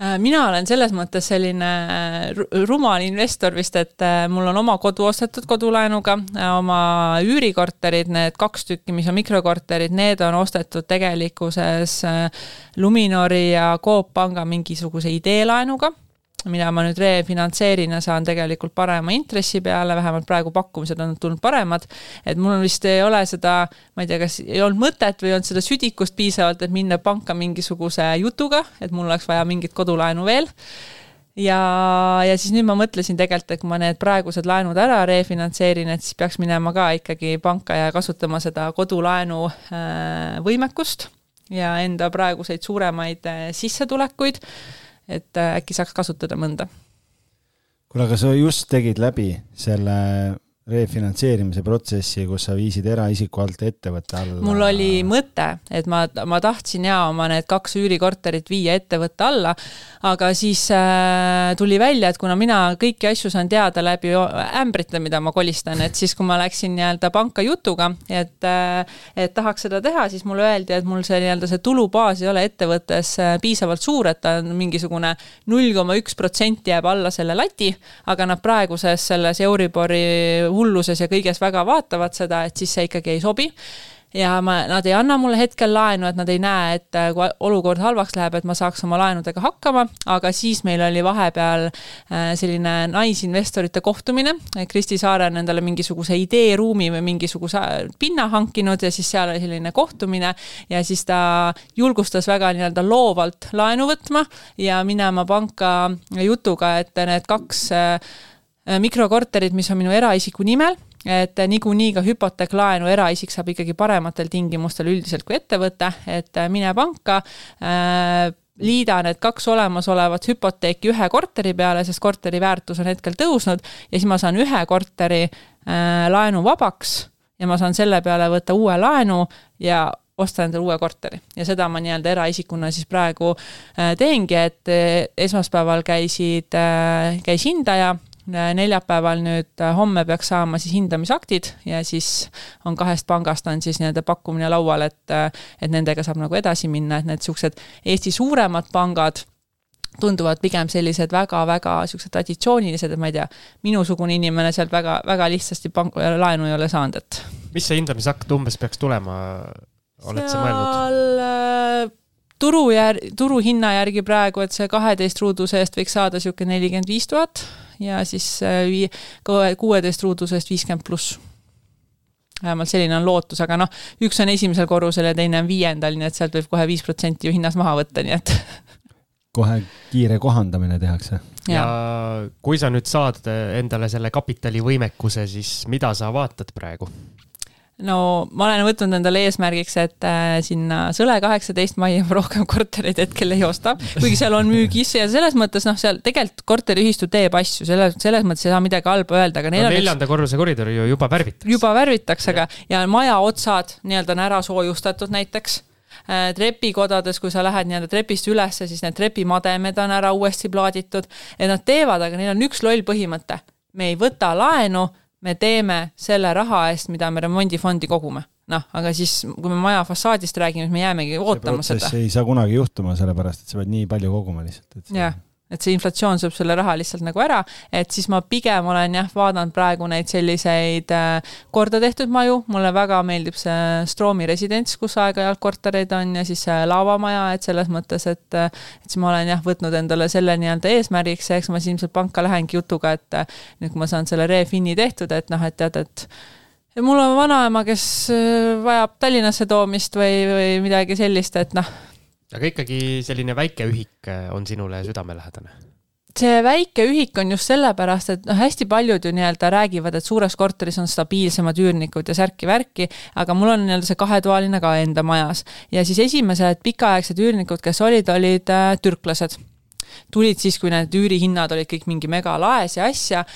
Äh, mina olen selles mõttes selline äh, rumal investor vist, et äh, mul on oma kodu ostetud kodulaenuga, oma üürikorterid, need kaks tükki, mis on mikrokorterid, need on ostetud tegelikkuses Luminori ja Coop Panga mingisuguse ideelaenuga mida ma nüüd refinantseerin ja saan tegelikult parema intressi peale, vähemalt praegu pakkumised on tulnud paremad. et mul vist ei ole seda, ma ei tea, kas ei olnud mõtet või ei olnud seda südikust piisavalt, et minna panka mingisuguse jutuga, et mul oleks vaja mingit kodulaenu veel ja, ja siis nüüd ma mõtlesin tegelikult, et kui ma need praegused laenud ära refinantseerin, et siis peaks minema ka ikkagi panka ja kasutama seda kodulaenu äh, võimekust ja enda praeguseid suuremaid äh, sissetulekuid et äh, äkki saaks kasutada mõnda. kuule, aga sa just tegid läbi selle refinantseerimise protsessi, kus sa viisid eraisiku alt ettevõtte alla? mul oli mõte, et ma, ma tahtsin ja oma need kaks üürikorterit viia ettevõtte alla, aga siis äh, tuli välja, et kuna mina kõiki asju saan teada läbi ämbrite, mida ma kolistan, et siis, kui ma läksin nii-öelda panka jutuga, et äh,, et tahaks seda teha, siis mulle öeldi, et mul see nii-öelda see tulubaas ei ole ettevõttes äh, piisavalt suur, et ta on mingisugune null koma üks protsenti jääb alla selle lati, aga nad praeguses selles Euribori hulluses ja kõiges väga vaatavad seda, et siis see ikkagi ei sobi. Ja ma, nad ei anna mulle hetkel laenu, et nad ei näe, et äh, kui olukord halvaks läheb, et ma saaks oma laenudega hakkama, aga siis meil oli vahepeal äh, selline naisinvestorite kohtumine. Kristi Saare on endale mingisuguse ideeruumi või mingisuguse pinna hankinud ja siis seal oli selline kohtumine. Ja siis ta julgustas väga nii-öelda loovalt laenu võtma. Ja minema panka jutuga, et need kaks äh, Äh, mikrokorterid, mis on minu eraisiku nimel, et niikuinii ka hüpoteeklaenu eraisik saab ikkagi parematel tingimustel üldiselt kui ettevõte, et äh, mine panka äh,, liida need kaks olemasolevat hüpoteeki ühe korteri peale, sest korteri väärtus on hetkel tõusnud ja siis ma saan ühe korteri äh, laenu vabaks ja ma saan selle peale võtta uue laenu ja osta endale uue korteri. Ja seda ma nii-öelda eraisikuna siis praegu äh, teengi, et äh, esmaspäeval käisid äh,, käis hindaja neljapäeval nüüd, äh, homme peaks saama siis hindamisaktid ja siis on kahest pangast on siis nii-öelda pakkumine laual, et, äh, et nendega saab nagu edasi minna, et need niisugused Eesti suuremad pangad tunduvad pigem sellised väga-väga niisugused traditsioonilised, et ma ei tea, minusugune inimene sealt väga, väga lihtsasti pank-, laenu ei ole saanud, et. mis see hindamisakt umbes peaks tulema, oled sa mõelnud? seal äh, turu jär-, turuhinna järgi praegu, et see kaheteist ruuduse eest võiks saada niisugune nelikümmend viis tuhat ja siis äh, vii-, kuueteist ruudusest viiskümmend pluss vähemalt selline on lootus, aga noh, üks on esimesel korrusel ja teine on viiendal, nii et sealt võib kohe viis protsenti ju hinnas maha võtta, nii et kohe kiire kohandamine tehakse. ja kui sa nüüd saad endale selle kapitalivõimekuse, siis mida sa vaatad praegu? No ma olen võtnud endale eesmärgiks, et äh, sinna Sõle kaheksateist majja ma rohkem kortereid hetkel ei osta, kuigi seal on müügis ja selles mõttes noh, seal tegelikult korteriühistu teeb asju, selles, selles mõttes ei saa midagi halba öelda, aga neil no, on neljanda üks... korruse koridori ju juba värvitakse. juba värvitakse, aga ja maja otsad nii-öelda on ära soojustatud näiteks. Äh, trepikodades, kui sa lähed nii-öelda trepist ülesse, siis need trepimademed on ära uuesti plaaditud, et nad teevad, aga neil on üks loll põhimõte. me ei võta laenu me teeme selle raha eest, mida me remondifondi kogume. noh, aga siis, kui me maja fassaadist räägime, siis me jäämegi ootama seda. ei saa kunagi juhtuma, sellepärast et sa pead nii palju koguma lihtsalt, et jah et see inflatsioon sööb selle raha lihtsalt nagu ära, et siis ma pigem olen jah, vaadanud praegu neid selliseid äh, korda tehtud maju, mulle väga meeldib see Stroomi residents, kus aeg-ajalt kortereid on ja siis see lavamaja, et selles mõttes, et äh, et siis ma olen jah, võtnud endale selle nii-öelda eesmärgiks. Ja eks ma siis ilmselt panka lähengi jutuga, et äh, nüüd, kui ma saan selle refini tehtud, et noh, et tead, et ja mul on vanaema, kes vajab Tallinnasse toomist või, või midagi sellist, et noh aga ikkagi selline väike ühik äh, on sinule südamelähedane? see väike ühik on just sellepärast, et noh, hästi paljud ju nii-öelda räägivad, et suures korteris on stabiilsemad üürnikud ja särki-värki, aga mul on nii-öelda see kahetoaline ka enda majas. ja siis esimesed pikaaegsed üürnikud, kes olid, olid äh, türklased. Tulid siis, kui need üürihinnad olid kõik mingi megalaes ja asja.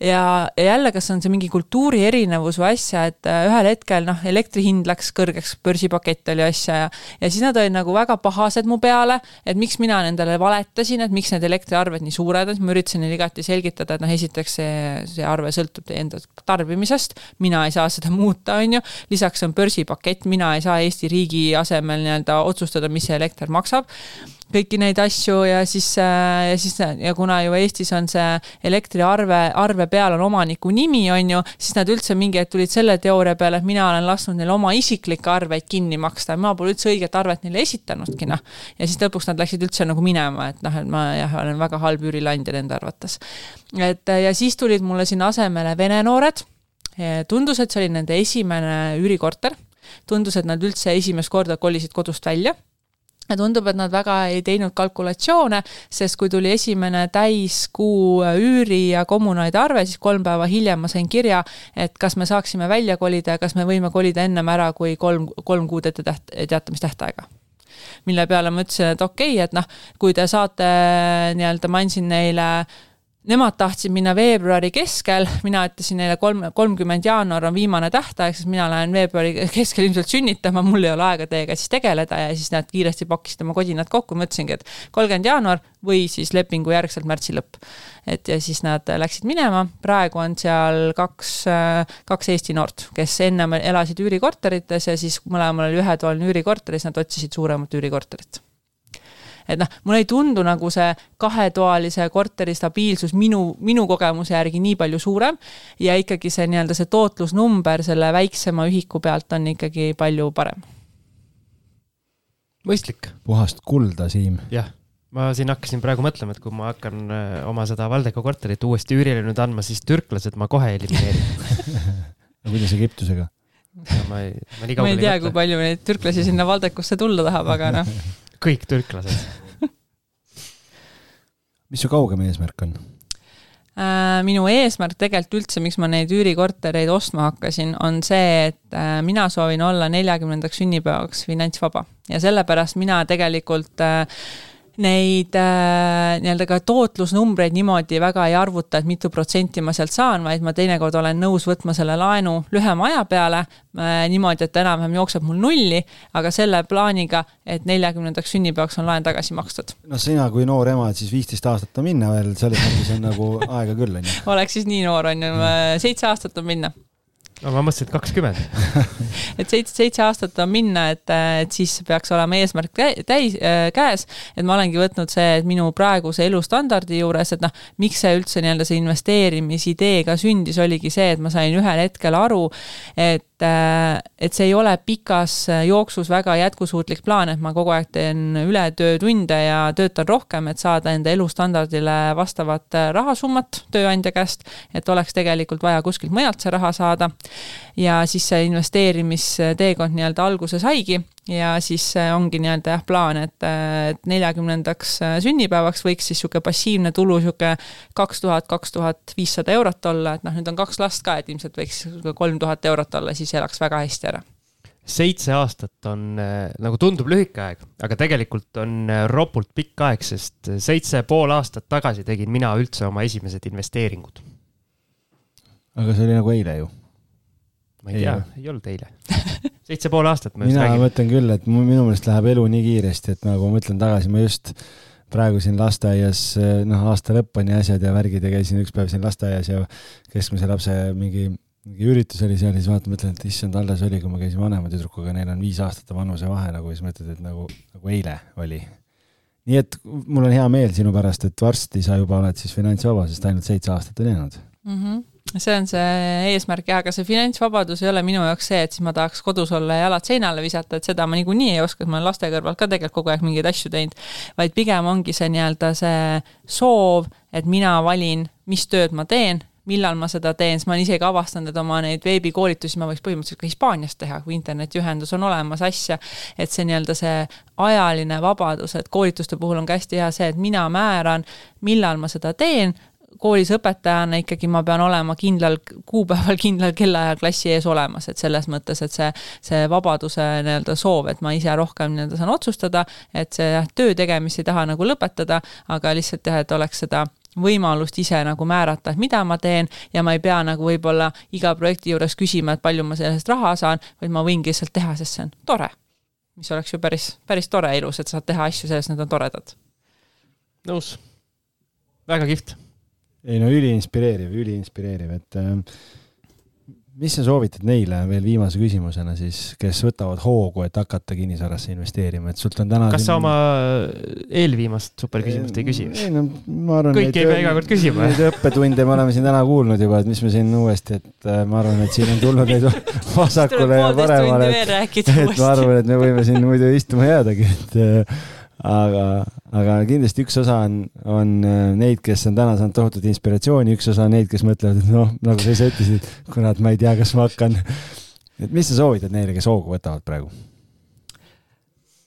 Ja, ja jälle, kas on see mingi kultuuri erinevus või asja, et äh, ühel hetkel noh, elektri hind läks kõrgeks, börsipakett oli asja ja, ja siis nad olid nagu väga pahased mu peale, et miks mina nendele valetasin, et miks need elektriarved nii suured on, siis ma üritasin neile igati selgitada, et noh, esiteks see, see arve sõltub teie enda tarbimisest, mina ei saa seda muuta, on ju, lisaks on börsipakett, mina ei saa Eesti riigi asemel nii-öelda otsustada, mis see elekter maksab kõiki neid asju ja siis, äh, ja siis ja kuna ju Eestis on see elektriarve, arve peal on omaniku nimi, on ju, siis nad üldse mingi hetk tulid selle teooria peale, et mina olen lasknud neil oma isiklikke arveid kinni maksta, ma pole üldse õiget arvet neile esitanudki, noh. ja siis lõpuks nad läksid üldse nagu minema, et noh, et ma jah, olen väga halb üürileandja nende arvates. et ja siis tulid mulle sinna asemele vene noored. tundus, et see oli nende esimene üürikorter. tundus, et nad üldse esimest korda kolisid kodust välja ja tundub, et nad väga ei teinud kalkulatsioone, sest kui tuli esimene täiskuu üüri ja kommunaalide arve, siis kolm päeva hiljem ma sain kirja, et kas me saaksime välja kolida ja kas me võime kolida ennem ära kui kolm, kolm kuud ette täht-, teatamistähtaega. Mille peale ma ütlesin, et okei okay,, et noh, kui te saate nii-öelda, ma andsin neile Nemad tahtsid minna veebruari keskel, mina ütlesin neile kolm, kolmkümmend jaanuar on viimane tähtaeg, sest mina lähen veebruari keskel ilmselt sünnitama, mul ei ole aega teiega siis tegeleda. Ja siis nad kiiresti pakkisid oma kodinad kokku, ma ütlesingi, et kolmkümmend jaanuar või siis lepingu järgselt märtsi lõpp. et ja siis nad läksid minema, praegu on seal kaks, kaks Eesti noort, kes ennem elasid üürikorterites ja siis mõlemal oli ühetoaline üürikorter ja siis nad otsisid suuremat üürikorterit et noh, mulle ei tundu nagu see kahetoalise korteri stabiilsus minu, minu kogemuse järgi nii palju suurem ja ikkagi see nii-öelda see tootlusnumber selle väiksema ühiku pealt on ikkagi palju parem. mõistlik. puhast kulda, Siim. jah ma siin hakkasin praegu mõtlema, et kui ma hakkan äh, oma seda Valdeko korterit uuesti üürile nüüd andma, siis türklased ma kohe elimineerin no kuidas Egiptusega? ma ei, ma nii kaugele ei mõtle. ma ei tea, kui palju neid türklasi sinna Valdekusse tulla tahab, aga noh kõik türklased mis su kaugem eesmärk on? Äh, minu eesmärk tegelikult üldse, miks ma neid üürikortereid ostma hakkasin, on see, et äh, mina soovin olla neljakümnendaks sünnipäevaks finantsvaba ja sellepärast mina tegelikult äh, neid äh, nii-öelda ka tootlusnumbreid niimoodi väga ei arvuta, et mitu protsenti ma sealt saan, vaid ma teinekord olen nõus võtma selle laenu lühema aja peale äh, niimoodi, et enam-vähem jookseb mul nulli, aga selle plaaniga, et neljakümnendaks sünnipäevaks on laen tagasi makstud. no sina kui noor ema, et siis viisteist aastat on minna veel, selles mõttes on nagu aega küll, on ju. oleks siis nii noor, on ju, seitse aastat on minna no ma mõtlesin, et kakskümmend et seitse, seitse aastat on minna, et, et siis peaks olema eesmärk täis äh,, käes. et ma olengi võtnud see, et minu praeguse elustandardi juures, et noh, miks see üldse nii-öelda see investeerimisidee ka sündis, oligi see, et ma sain ühel hetkel aru, et Äh, et see ei ole pikas äh, jooksus väga jätkusuutlik plaan, et ma kogu aeg teen ületöötunde ja töötan rohkem, et saada enda elustandardile vastavat äh, rahasummat tööandja käest, et oleks tegelikult vaja kuskilt mujalt see raha saada. ja siis see investeerimisteekond nii-öelda alguse saigi ja siis ongi nii-öelda jah, plaan, et, et neljakümnendaks sünnipäevaks võiks siis niisugune passiivne tulu niisugune kaks tuhat, kaks tuhat viissada eurot olla, et noh, nüüd on kaks last ka, et ilmselt võiks kolm tuhat eurot olla, siis elaks väga hästi ära seitse aastat on äh, nagu tundub lühike aeg, aga tegelikult on äh, ropult pikk aeg, sest seitse pool aastat tagasi tegin mina üldse oma esimesed investeeringud. aga see oli nagu eile ju. Ma ei, ei tea, ei olnud eile seitse pool aastat ma just mina räägin. mõtlen küll, et minu meelest läheb elu nii kiiresti, et nagu ma mõtlen tagasi, ma just praegu siin lasteaias, noh, aasta lõpp on ja asjad ja värgid ja käisin üks päev siin lasteaias ja keskmise lapse mingi mingi üritus oli seal ja siis vaatan, mõtlen, et issand, alles oli, kui ma käisin vanema tüdrukuga, neil on viis aastate vanusevahe nagu, siis mõtled, et nagu, nagu eile oli. nii et mul on hea meel sinu pärast, et varsti sa juba oled siis finantsvaba, sest ainult seitse aastat on jäänud mm. -hmm see on see eesmärk jah, aga see finantsvabadus ei ole minu jaoks see, et siis ma tahaks kodus olla ja jalad seinale visata, et seda ma niikuinii ei oska, ma olen laste kõrvalt ka tegelikult kogu aeg mingeid asju teinud. vaid pigem ongi see nii-öelda see soov, et mina valin, mis tööd ma teen millal ma seda teen, siis ma olen isegi avastanud, et oma neid veebikoolitusi ma võiks põhimõtteliselt ka Hispaanias teha, kui internetiühendus on olemas, asja. et see nii-öelda see ajaline vabadus, et koolituste puhul on ka hästi hea see, et mina määran, millal ma seda teen, koolis õpetajana ikkagi ma pean olema kindlal kuupäeval, kindlal kellaajal klassi ees olemas, et selles mõttes, et see, see vabaduse nii-öelda soov, et ma ise rohkem nii-öelda saan otsustada, et see jah, töö tegemist ei taha nagu lõpetada, aga lihtsalt jah, et oleks seda võimalust ise nagu määrata, et mida ma teen ja ma ei pea nagu võib-olla iga projekti juures küsima, et palju ma selle eest raha saan, vaid ma võingi lihtsalt teha, sest see on tore. mis oleks ju päris, päris tore ja ilus, et saad teha asju sellest, need on toredad. nõus. väga kihvt. Ei no üliinspireeriv, üliinspireeriv, et äh, mis sa soovitad neile veel viimase küsimusena siis, kes võtavad hoogu, et hakata kinnisvarasse investeerima, et sult on täna kas siin... sa oma eelviimast superküsimust ei küsi? ei no ma arvan. kõik ei pea iga kord küsima. Neid õppetunde me oleme siin täna kuulnud juba, et mis me siin uuesti, et äh, ma arvan, et siin on tulnud neid vasakule ja paremale. et ma arvan, et me võime siin muidu istuma jäädagi, et äh, aga, aga kindlasti üks osa on, on äh, neid, kes on täna saanud tohutut inspiratsiooni, üks osa on neid, kes mõtlevad, et noh, nagu sa ise ütlesid, kurat, ma ei tea, kas ma hakkan. et mis sa soovitad neile, kes hoogu võtavad praegu?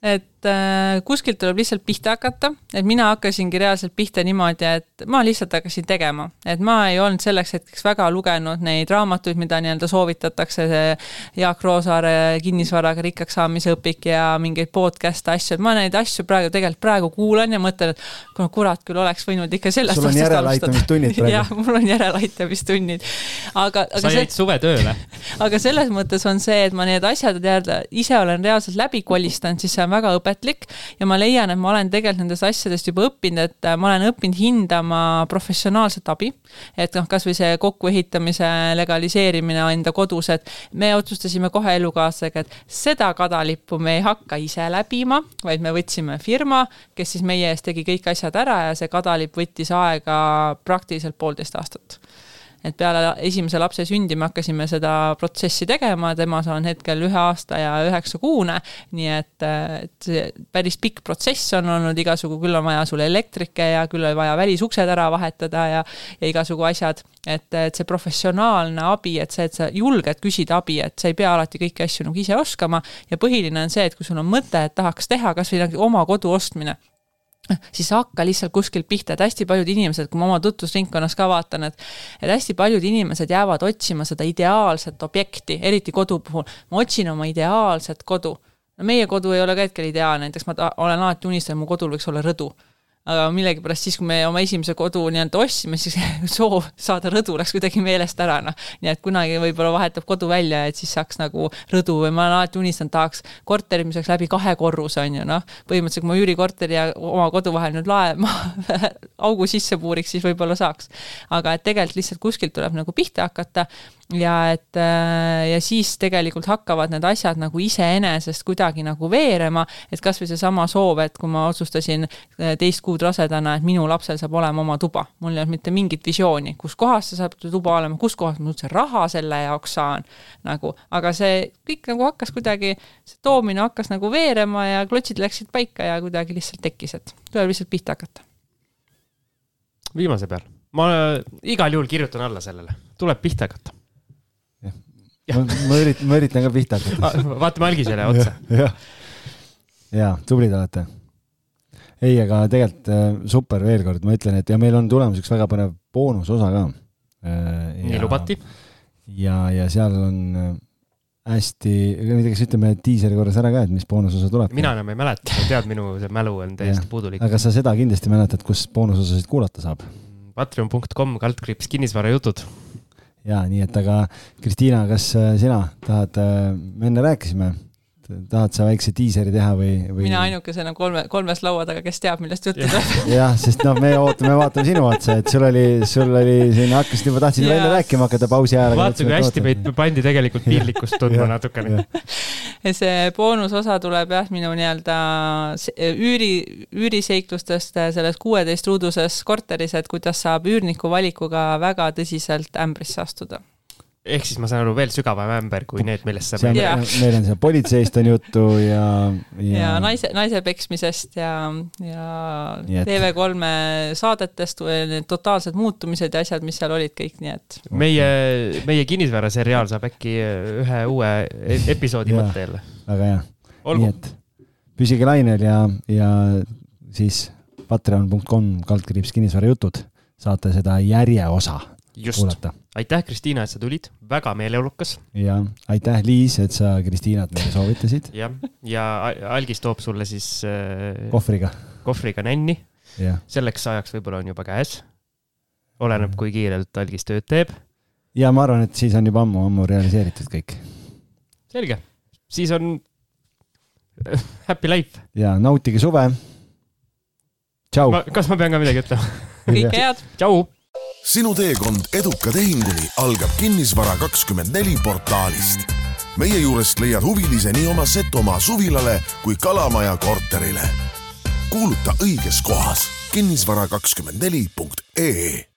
et äh, kuskilt tuleb lihtsalt pihta hakata, et mina hakkasingi reaalselt pihta niimoodi, et ma lihtsalt hakkasin tegema, et ma ei olnud selleks hetkeks väga lugenud neid raamatuid, mida nii-öelda soovitatakse, see Jaak Roosaare kinnisvaraga rikkaks saamise õpik ja mingeid podcast'e asju, et ma neid asju praegu tegelikult praegu kuulan ja mõtlen, et kurat, küll oleks võinud ikka sellest sul on järeleaitamistunnid praegu? jah, mul on järeleaitamistunnid. aga, aga sa jäid see... suvetööle aga selles mõttes on see, et ma need asjad teada, ise olen reaalselt läbi kolistanud, siis see on väga õpetlik ja ma leian, et ma olen tegelikult nendest asjadest juba õppinud, et äh, ma olen õppinud hindama professionaalset abi. et noh, kasvõi see kokkuehitamise legaliseerimine enda kodus, et me otsustasime kohe elukaaslasega, et seda kadalippu me ei hakka ise läbima, vaid me võtsime firma, kes siis meie eest tegi kõik asjad ära ja see kadalipp võttis aega praktiliselt poolteist aastat et peale esimese lapse sündi me hakkasime seda protsessi tegema, temas on hetkel ühe aasta ja üheksa kuune, nii et, et see päris pikk protsess on olnud igasugu, küll on vaja sul elektrike ja küll on vaja välisuksed ära vahetada ja, ja igasugu asjad, et, et see professionaalne abi, et see, et sa julged küsida abi, et sa ei pea alati kõiki asju nagu ise oskama ja põhiline on see, et kui sul on mõte, et tahaks teha kasvõi nagu oma kodu ostmine siis hakka lihtsalt kuskilt pihta, et hästi paljud inimesed, kui ma oma tutvusringkonnas ka vaatan, et et hästi paljud inimesed jäävad otsima seda ideaalset objekti, eriti kodu puhul. ma otsin oma ideaalset kodu. no meie kodu ei ole ka hetkel ideaalne, näiteks ma ta, olen alati unistanud, mu kodul võiks olla rõdu aga millegipärast siis, kui me oma esimese kodu nii-öelda ostsime, siis soov saada rõdu läks kuidagi meelest ära, noh. nii et kunagi võib-olla vahetab kodu välja, et siis saaks nagu rõdu või ma olen alati unistanud, tahaks korteri, mis oleks läbi kahe korruse, on ju, noh. põhimõtteliselt, kui ma üürikorteri ja oma kodu vahel nüüd lae, augu sisse puuriks, siis võib-olla saaks. aga et tegelikult lihtsalt kuskilt tuleb nagu pihta hakata ja et ja siis tegelikult hakkavad need asjad nagu iseenesest kuidagi nagu veerema, et kasvõi seesama soov, et kui ma otsustasin teist kuud rasedana, et minu lapsel saab olema oma tuba. mul ei olnud mitte mingit visiooni, kus kohas see saab tuba olema, kuskohast ma üldse raha selle jaoks saan, nagu, aga see kõik nagu hakkas kuidagi, see toomine hakkas nagu veerema ja klotsid läksid paika ja kuidagi lihtsalt tekkis, et tuleb lihtsalt pihta hakata. viimase peal, ma igal juhul kirjutan alla sellele, tuleb pihta hakata. Ma, üritan, ma üritan ka pihta hakata vaatame algisele otsa jaa, tublid olete. ei, aga tegelikult äh, super veel kord, ma ütlen, et ja meil on tulemas üks väga põnev boonusosa ka. nii lubati. ja, ja seal on äh, hästi, ma ei tea, kas ütleme diiseri korras ära ka, et mis boonusosa tuleb. mina enam ei mäleta, tead, minu see mälu on täiesti puudulik. aga sa seda kindlasti mäletad, kus boonusosasid kuulata saab Patreon.com kaldkriips kinnisvarajutud. Ja nii, et aga Kristiina, kas äh, sina tahad, me enne rääkisime, tahad sa väikse diiseri teha või, või? mina ainukesena kolme, kolmes laua taga, kes teab, millest juttu tuleb. jah, sest noh, me ootame, vaatame sinu otsa, et sul oli, sul oli siin, hakkasid juba, tahtsid välja rääkima hakata pausi ajal. vaata, kui hästi meid pandi tegelikult piinlikkust tundma natukene. ja see boonusosa tuleb jah, minu nii-öelda üüri, üüriseiklustest selles kuueteist ruuduses korteris, et kuidas saab üürniku valikuga väga tõsiselt ämbrisse astuda. Ehk siis ma saan aru, veel sügavam ämber kui need, millest sa see on meil on seal politseist on juttu ja, ja, ja naise, naise peksmisest ja, ja et- TV3 saadetest, need totaalsed muutumised ja asjad, mis seal olid kõik, nii et meie, meie kinnisvaraseriaal saab äkki ühe uue e- episoodi mõtte jälle. väga hea. nii et püsige lainel ja, ja siis patreon.com kaldkriips kinnisvarajutud saate seda järjeosa just, kuulata. aitäh, Kristiina, et sa tulid, väga meeleolukas ja aitäh, Liis, et sa Kristiinat meile soovitasid jah, ja Algis toob sulle siis äh, kohvriga. kohvriga nänni, selleks ajaks võib-olla on juba käes. oleneb, kui kiirelt Algis tööd teeb. ja ma arvan, et siis on juba ammu-ammu realiseeritud kõik selge, siis on happy life. ja nautige suve. tšau. kas ma pean ka midagi ütlema? kõike head. tšau sinu teekond eduka tehinguni algab Kinnisvara kakskümmend neli portaalist. meie juurest leiad huvilise nii oma Setomaa suvilale kui Kalamaja korterile. kuuluta õiges kohas kinnisvara kakskümmend neli punkt ee